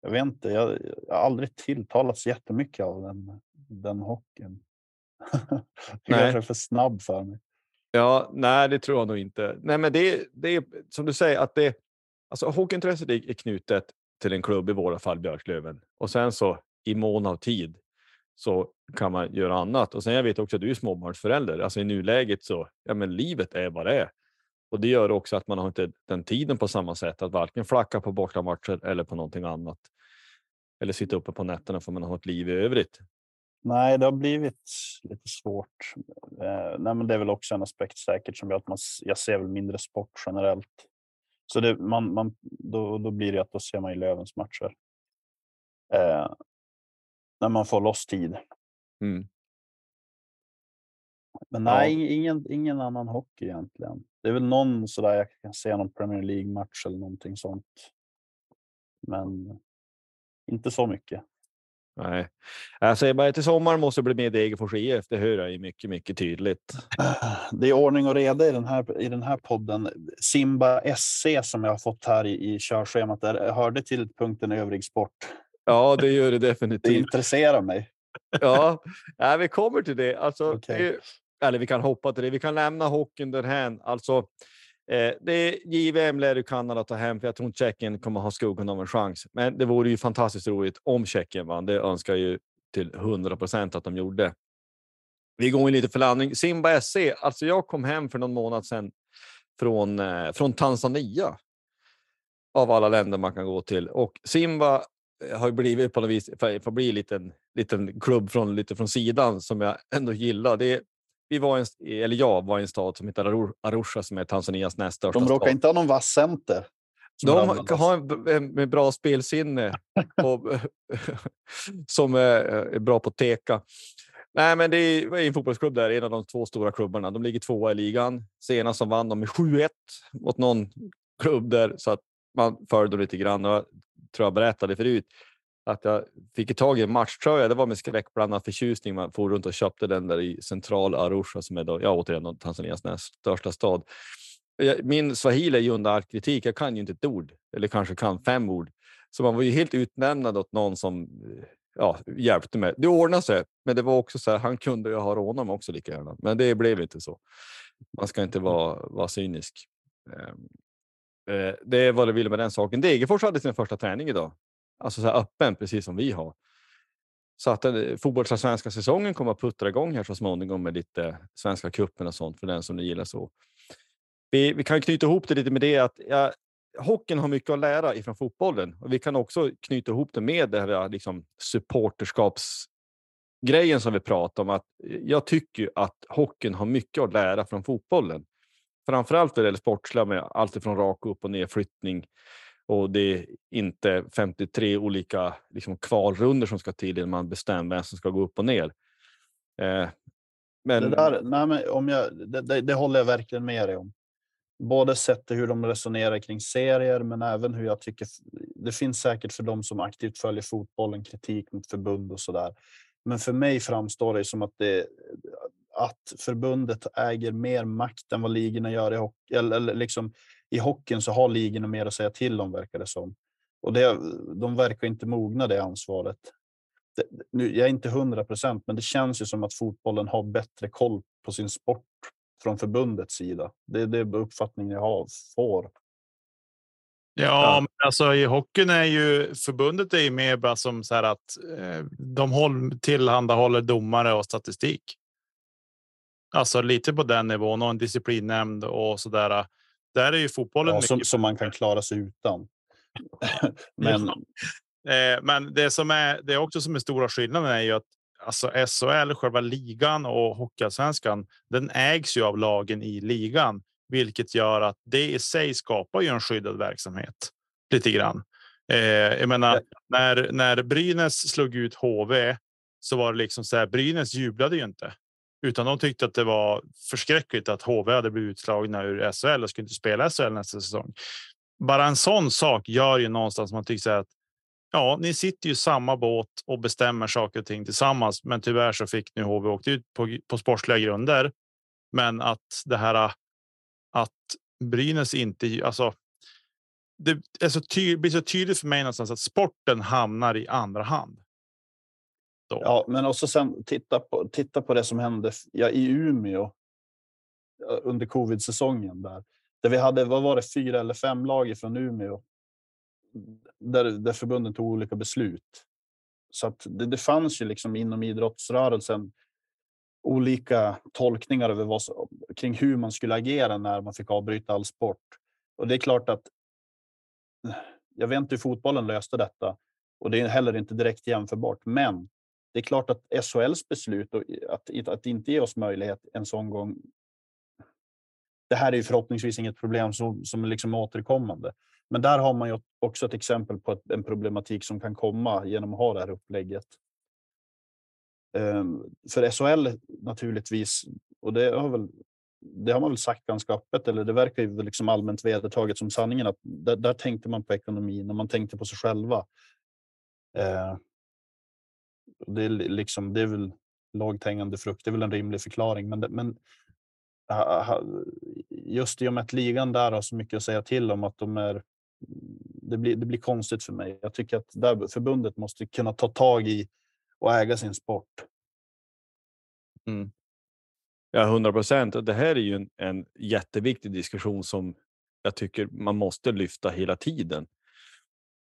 B: jag vet inte, jag, jag har aldrig tilltalats jättemycket av den, den hockeyn. jag kanske är för snabb för mig.
A: Ja, nej, det tror jag nog inte. Nej, men det, det är som du säger att det. Alltså hockeyintresset är, är knutet till en klubb i våra fall Björklöven och sen så i mån av tid så kan man göra annat. Och sen jag vet också att du är småbarnsförälder. Alltså i nuläget så ja, men livet är vad det är. Och det gör också att man har inte den tiden på samma sätt att varken flacka på bortamatcher eller på någonting annat. Eller sitta uppe på nätterna för man har ett liv i övrigt.
B: Nej, det har blivit lite svårt. Eh, nej, men det är väl också en aspekt säkert som gör att man, jag ser väl mindre sport generellt. Så det, man, man, då, då blir det att då ser man ju Lövens matcher. Eh, när man får loss tid.
A: Mm.
B: Men
A: Ja.
B: nej, ingen, ingen annan hockey egentligen. Det är väl någon sådär jag kan se någon Premier League-match eller någonting sånt. Men inte så mycket.
A: Nej, jag säger bara till sommaren måste det bli med Degerfors IF. Det hör jag ju mycket, mycket tydligt.
B: Det är ordning och reda i den här, i den här podden. Simba SC som jag har fått här i, i körschemat där hörde till punkten övrig sport.
A: Ja, det gör det
B: Det
A: definitivt.
B: intresserar mig.
A: Ja, nej, vi kommer till det. Alltså,
B: Okej.
A: det eller vi kan hoppa till det. Vi kan lämna hockeyn därhän. Alltså, eh, det är JVM lär ju Kanada ta hem, för jag tror inte Tjeckien kommer ha skuggan av en chans. Men det vore ju fantastiskt roligt om Tjeckien vann. Det önskar jag ju till 100 procent att de gjorde. Vi går in lite för landning. Simba SC. Alltså, jag kom hem för någon månad sedan från, eh, från Tanzania. Av alla länder man kan gå till och Simba eh, har ju blivit på något vis för, för att bli en liten, liten klubb från lite från sidan som jag ändå gillar. Det är, vi var en, eller jag var i en stad som heter Arusha, som är Tanzanias näst största
B: De råkar
A: stad.
B: inte ha någon vass center.
A: De
B: användas.
A: har en, en med bra spelsinne och, som är, bra på teka. Nej, men det är en fotbollsklubb där, en av de två stora klubbarna. De ligger tvåa i ligan. Senast som vann de med 7-1 mot någon klubb där så att man följde lite grann. Och jag tror jag berättade förut att jag fick tag i en matchtröja. Det var med skräckblandad förtjusning. Man for runt och köpte den där i central Arusha som är då, ja, återigen Tanzanias näst största stad. Jag- Min swahili är ju under all kritik. Jag kan ju inte ett ord eller kanske kan fem ord. Så man var ju helt utnämnad åt någon som ja, hjälpte mig. Det ordnade sig, men det var också så här. Han kunde ju ha rånat mig också lika gärna, men det blev inte så. Man ska inte vara, vara cynisk. Ehm, eh, det är vad det vill med den saken. Degerfors hade sin första träning idag, alltså så här öppen, precis som vi har. Så att den fotbollsallsvenska säsongen kommer att puttra igång här så småningom med lite svenska cupen och sånt för den som gillar så. Vi, vi kan knyta ihop det lite med det att ja, hockeyn har mycket att lära ifrån fotbollen och vi kan också knyta ihop det med det här liksom supporterskapsgrejen som vi pratar om. Att eh, jag tycker att hockeyn har mycket att lära från fotbollen. Framförallt vad det gäller sportsliga med allt från rak upp och nedflyttning och det är inte 53 olika liksom, kvalrunder som ska till innan man bestämmer vem som ska gå upp och ner. Eh, men
B: Det, där, nej, men om jag, det, det, det håller jag verkligen med dig om. Både sett till hur de resonerar kring serier, men även hur jag tycker. Det finns säkert för dem som aktivt följer fotbollen kritik mot förbund och så där. Men för mig framstår det som att det att förbundet äger mer makt än vad ligorna gör i hockey. Eller, eller liksom i hockeyn så har ligorna mer att säga till om verkar det som. Och det, de verkar inte mogna det ansvaret. Det, nu, jag är inte hundra procent, men det känns ju som att fotbollen har bättre koll på sin sport från förbundets sida. Det är det uppfattningen jag har, får.
C: Ja,
A: Ja.
C: men alltså i hockeyn är ju förbundet är ju mer bara som så här att eh, de håll, tillhandahåller domare och statistik. Alltså lite på den nivån och en disciplinnämnd och så där. Där är ju fotbollen
B: Ja, som, som man kan klara sig utan. men
C: Eh, men det som är det är också som är stora skillnaden är ju att alltså SHL, själva ligan och Hockeyallsvenskan, den ägs ju av lagen i ligan, vilket gör att det i sig skapar ju en skyddad verksamhet lite grann. Eh, jag menar, när, när Brynäs slog ut HV så var det liksom så här. Brynäs jublade ju inte utan de tyckte att det var förskräckligt att HV hade blivit utslagna ur SHL och skulle inte spela SHL nästa säsong. Bara en sån sak gör ju någonstans man tycker att ja, ni sitter ju i samma båt och bestämmer saker och ting tillsammans. Men tyvärr så fick nu HV åkt ut på, på sportsliga grunder. Men att det här att Brynäs inte alltså. Det är så tydligt, blir så tydligt för mig någonstans att sporten hamnar i andra hand.
B: Då. Ja, men också sen titta på titta på det som hände ja, i Umeå. Under covid säsongen där där vi hade. Vad var det? Fyra eller fem lag från Umeå där, där förbunden tog olika beslut. Så att det, det fanns ju liksom inom idrottsrörelsen olika tolkningar över vad, kring hur man skulle agera när man fick avbryta all sport. Och det är klart att jag vet inte hur fotbollen löste detta och det är heller inte direkt jämförbart. Men det är klart att SHLs beslut och att, att inte ge oss möjlighet en sån gång. Det här är ju förhoppningsvis inget problem som, som är liksom återkommande. Men där har man ju också ett exempel på en problematik som kan komma genom att ha det här upplägget. Ehm, för SHL naturligtvis, och det har, väl, det har man väl sagt ganska öppet, eller det verkar ju liksom allmänt vedertaget som sanningen, att där, där tänkte man på ekonomin och man tänkte på sig själva. Ehm, det är, liksom, det är väl lågt hängande frukt, det är väl en rimlig förklaring. Men, men just i och med att ligan där har så mycket att säga till om att de är det blir, det blir konstigt för mig. Jag tycker att där förbundet måste kunna ta tag i och äga sin sport.
A: Mm. Ja, 100 procent. Det här är ju en, en jätteviktig diskussion som jag tycker man måste lyfta hela tiden.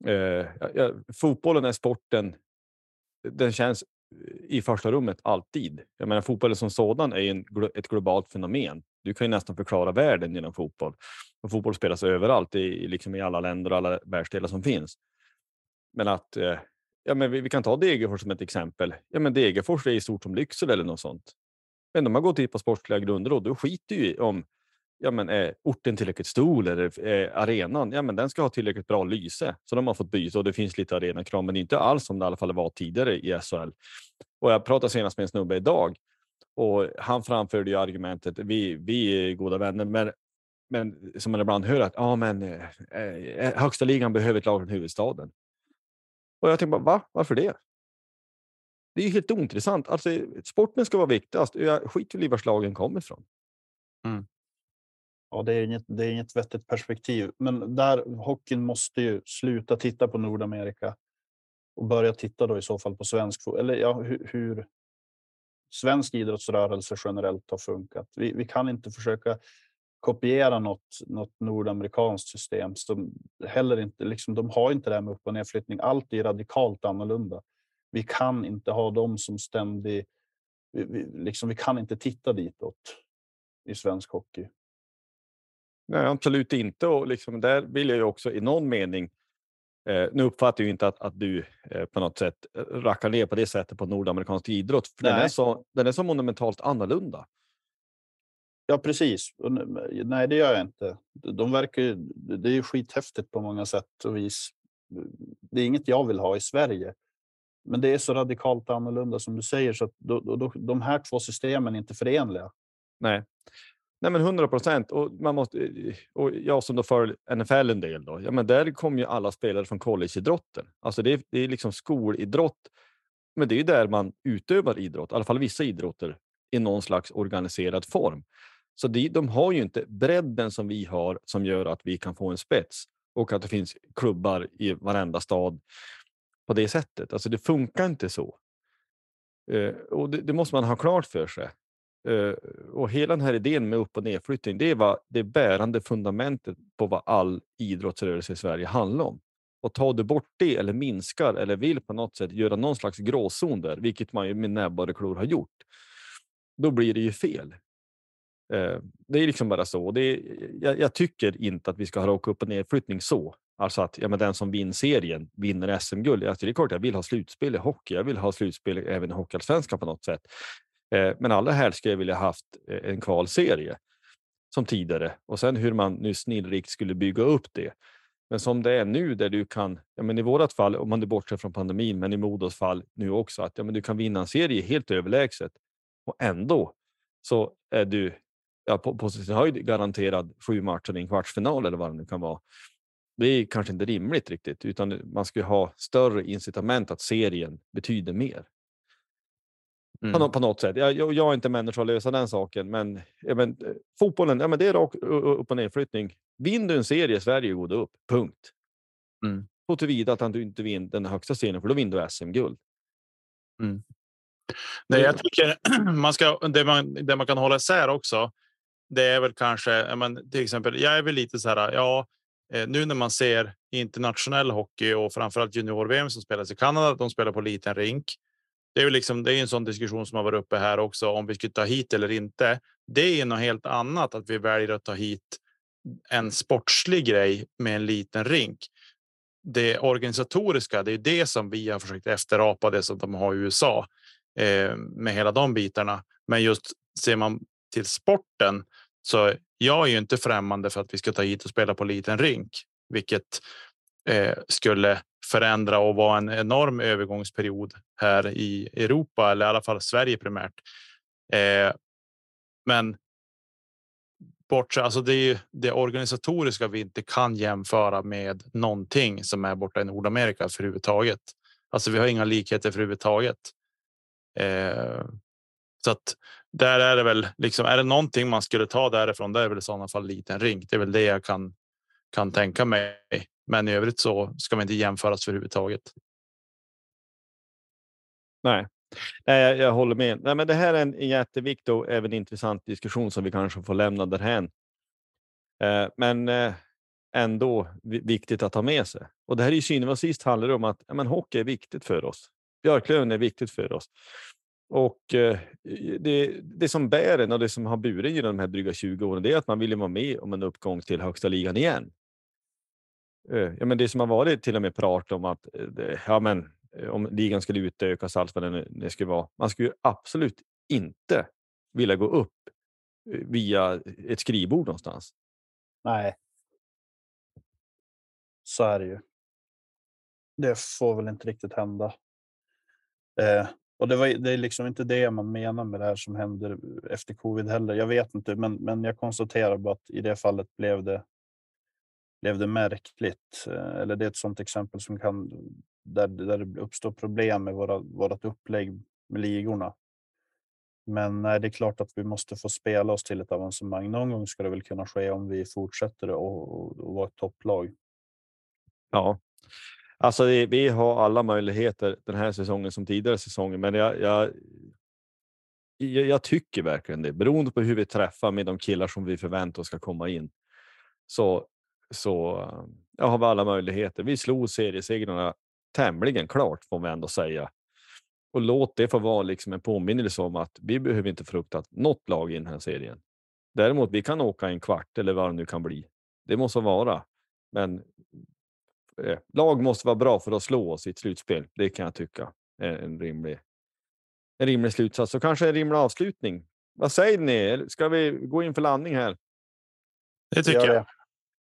A: Eh, ja, fotbollen är sporten. Den känns eh, i första rummet alltid. Jag menar, fotbollen som sådan är en, ett globalt fenomen. Du kan ju nästan förklara världen genom fotboll. Och fotboll spelas överallt, i, liksom i alla länder och alla världsdelar som finns. Men att, eh, ja, men vi, vi, kan ta Degerfors som ett exempel. Ja, men Degerfors är i stort som Lycksele eller något sånt. Men de har gått hit på sportsliga grunder och då skiter ju om ja, men är orten tillräckligt stor eller är arenan, ja, men den ska ha tillräckligt bra lyse. Så de har fått byta och det finns lite arenakrav, men inte alls som det i alla fall var tidigare i SHL. Och jag pratade senast med en snubbe idag och han framförde ju argumentet, vi, vi är goda vänner, men, men som man ibland hör att ja, men, eh, eh högsta ligan behöver ett lag från huvudstaden. Och jag tänkte bara, va? Varför det? Det är ju helt ointressant. Alltså, sporten ska vara viktigast. Jag skiter i var lagen kommer ifrån.
B: Mm. Ja, det är, inget, det är inget vettigt perspektiv. Men där hockeyn måste ju sluta titta på Nordamerika och börja titta då i så fall på svensk eller ja, hur, hur svensk idrottsrörelse generellt har funkat. Vi, vi kan inte försöka kopiera något, något nordamerikanskt system. Som heller inte, liksom, de har inte det här med upp och nedflyttning. Allt är radikalt annorlunda. Vi kan inte ha dem som ständig... Vi, vi, liksom, vi kan inte titta ditåt i svensk hockey.
A: Nej, absolut inte. Och liksom där vill jag ju också i någon mening Eh, nu uppfattar jag inte att, att du eh, på något sätt eh, rackar ner på det sättet på nordamerikansk idrott. För den, är så, den är så monumentalt annorlunda.
B: Ja, precis. Nej, det gör jag inte. De verkar ju, det är ju skithäftigt på många sätt och vis. Det är inget jag vill ha i Sverige. Men det är så radikalt annorlunda som du säger så att då, då, de här två systemen är inte förenliga.
A: Nej, Nej, men 100 procent. Och, man måste, eh, och jag som då för NFL en del, då, ja, men där kommer ju alla spelare från collegeidrotten. Alltså det är, det är liksom skolidrott, men det är ju där man utövar idrott, i alla fall vissa idrotter, i någon slags organiserad form. Så de, de har ju inte bredden som vi har som gör att vi kan få en spets och att det finns klubbar i varenda stad på det sättet. Alltså det funkar inte så. Eh, och det, det, måste man ha klart för sig. Uh, och hela den här idén med upp och nedflyttning, det var det bärande fundamentet på vad all idrottsrörelse i Sverige handlar om. Och tar du bort det eller minskar eller vill på något sätt göra någon slags gråzon där, vilket man ju med näbbar och klor har gjort, då blir det ju fel. Uh, det är liksom bara så. Det är, jag, jag, tycker inte att vi ska ha upp och nedflyttning så. Alltså att ja, men den som vinner serien vinner SM-guld. Alltså det är klart jag vill ha slutspel i hockey. Jag vill ha slutspel även i Hockeyallsvenskan på något sätt. Eh, men allra helst skulle jag vilja haft eh, en kvalserie som tidigare och sen hur man nu snillrikt skulle bygga upp det. Men som det är nu där du kan, ja men i vårat fall, om man är bortser från pandemin, men i Modos fall nu också, att ja men du kan vinna en serie helt överlägset och ändå så är du ja, på, på sin höjd garanterad sju matcher i en kvartsfinal eller vad det nu kan vara. Det är kanske inte rimligt riktigt, utan man ska ha större incitament att serien betyder mer. Mm. På, på, något sätt. Jag, jag, är inte människa att lösa den saken, men, ja, men eh, fotbollen, ja, men det är rak upp och nedflyttning. Vinner du en serie i Sverige går du upp. Punkt. Mm. Så tillvida att du inte vinner den högsta serien, för då vinner du SM-guld.
C: Mm. Nej, jag tycker man ska, det, man, det man kan hålla isär också, det är väl kanske, men, till exempel, jag är väl lite så här, ja, eh, nu när man ser internationell hockey och framförallt junior-VM som spelas i Kanada, de spelar på liten rink det är ju liksom, det är en sån diskussion som har varit uppe här också om vi skulle ta hit eller inte. Det är något helt annat att vi väljer att ta hit en sportslig grej med en liten rink. Det organisatoriska, det är det som vi har försökt efterapa det som de har i USA eh, med hela de bitarna. Men just ser man till sporten så jag är ju inte främmande för att vi ska ta hit och spela på liten rink, vilket eh, skulle förändra och vara en enorm övergångsperiod här i Europa eller i alla fall Sverige primärt. Eh, men bortsett, alltså det är det organisatoriska vi inte kan jämföra med någonting som är borta i Nordamerika för överhuvudtaget. Alltså, vi har inga likheter för överhuvudtaget. Eh, så att där är det väl liksom. Är det någonting man skulle ta därifrån? Det är väl i sådana fall liten ring. Det är väl det jag kan kan tänka mig. Men i övrigt så ska man inte jämföras överhuvudtaget.
A: Nej, Nej jag, jag håller med. Nej, men det här är en jätteviktig och även intressant diskussion som vi kanske får lämna därhän. Eh, men eh, ändå viktigt att ha med sig. Och det här i synen och sist handlar det om att ja, men hockey är viktigt för oss. Björklöven är viktigt för oss. Och eh, det, det som bär en och det som har burit genom de här dryga 20 åren, det är att man vill vara med om en uppgång till högsta ligan igen. Eh, ja, men det som har varit till och med prat om att eh, ja, men, eh, om ligan skulle utökas, allt vad det, det skulle vara. Man skulle absolut inte vilja gå upp via ett skrivbord någonstans.
B: Nej. Så är det ju. Det får väl inte riktigt hända. Eh, och det, var, det är liksom inte det man menar med det här som händer efter covid heller. Jag vet inte, men, men jag konstaterar bara att i det fallet blev det blev det märkligt. Eh, eller det är ett sådant exempel som kan där, där det uppstår problem med våra, vårat upplägg med ligorna. Men nej, det är klart att vi måste få spela oss till ett avancemang. Någon gång ska det väl kunna ske om vi fortsätter och, och, vara ett topplag.
A: Ja, alltså vi har alla möjligheter den här säsongen som tidigare säsonger, men jag, jag, jag, jag tycker verkligen det. Beroende på hur vi träffar med de killar som vi förväntar oss ska komma in så så jag har vi alla möjligheter. Vi slog seriesegrarna tämligen klart får vi ändå säga. Och låt det få vara liksom en påminnelse om att vi behöver inte frukta något lag i den här serien. Däremot, vi kan åka en kvart eller vad det nu kan bli. Det måste vara. Men eh, lag måste vara bra för att slå oss i ett slutspel. Det kan jag tycka är en rimlig, en rimlig slutsats och kanske en rimlig avslutning. Vad säger ni? Ska vi gå in för landning här?
C: Det tycker jag.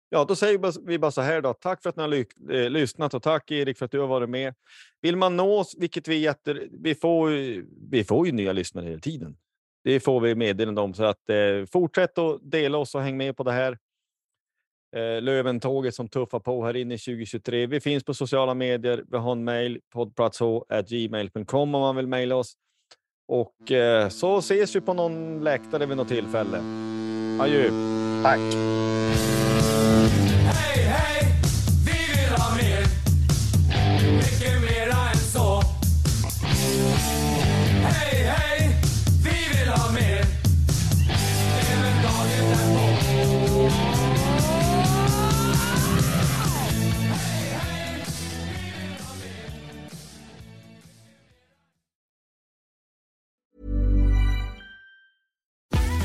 A: Ja, då säger vi bara så här då. Tack för att ni har ly eh, lyssnat och tack Erik för att du har varit med. Vill man nå oss, vilket vi jätter, vi får, vi får ju nya lyssnare hela tiden. Det får vi meddelande om så att eh, fortsätt att dela oss och häng med på det här. Eh, Löventåget som tuffar på här inne i 2023. Vi finns på sociala medier. Vi har en mejl poddplatsh@gmail.com om man vill mejla oss. Och eh, så ses vi på någon läktare vid något tillfälle. Adjö.
B: Tack.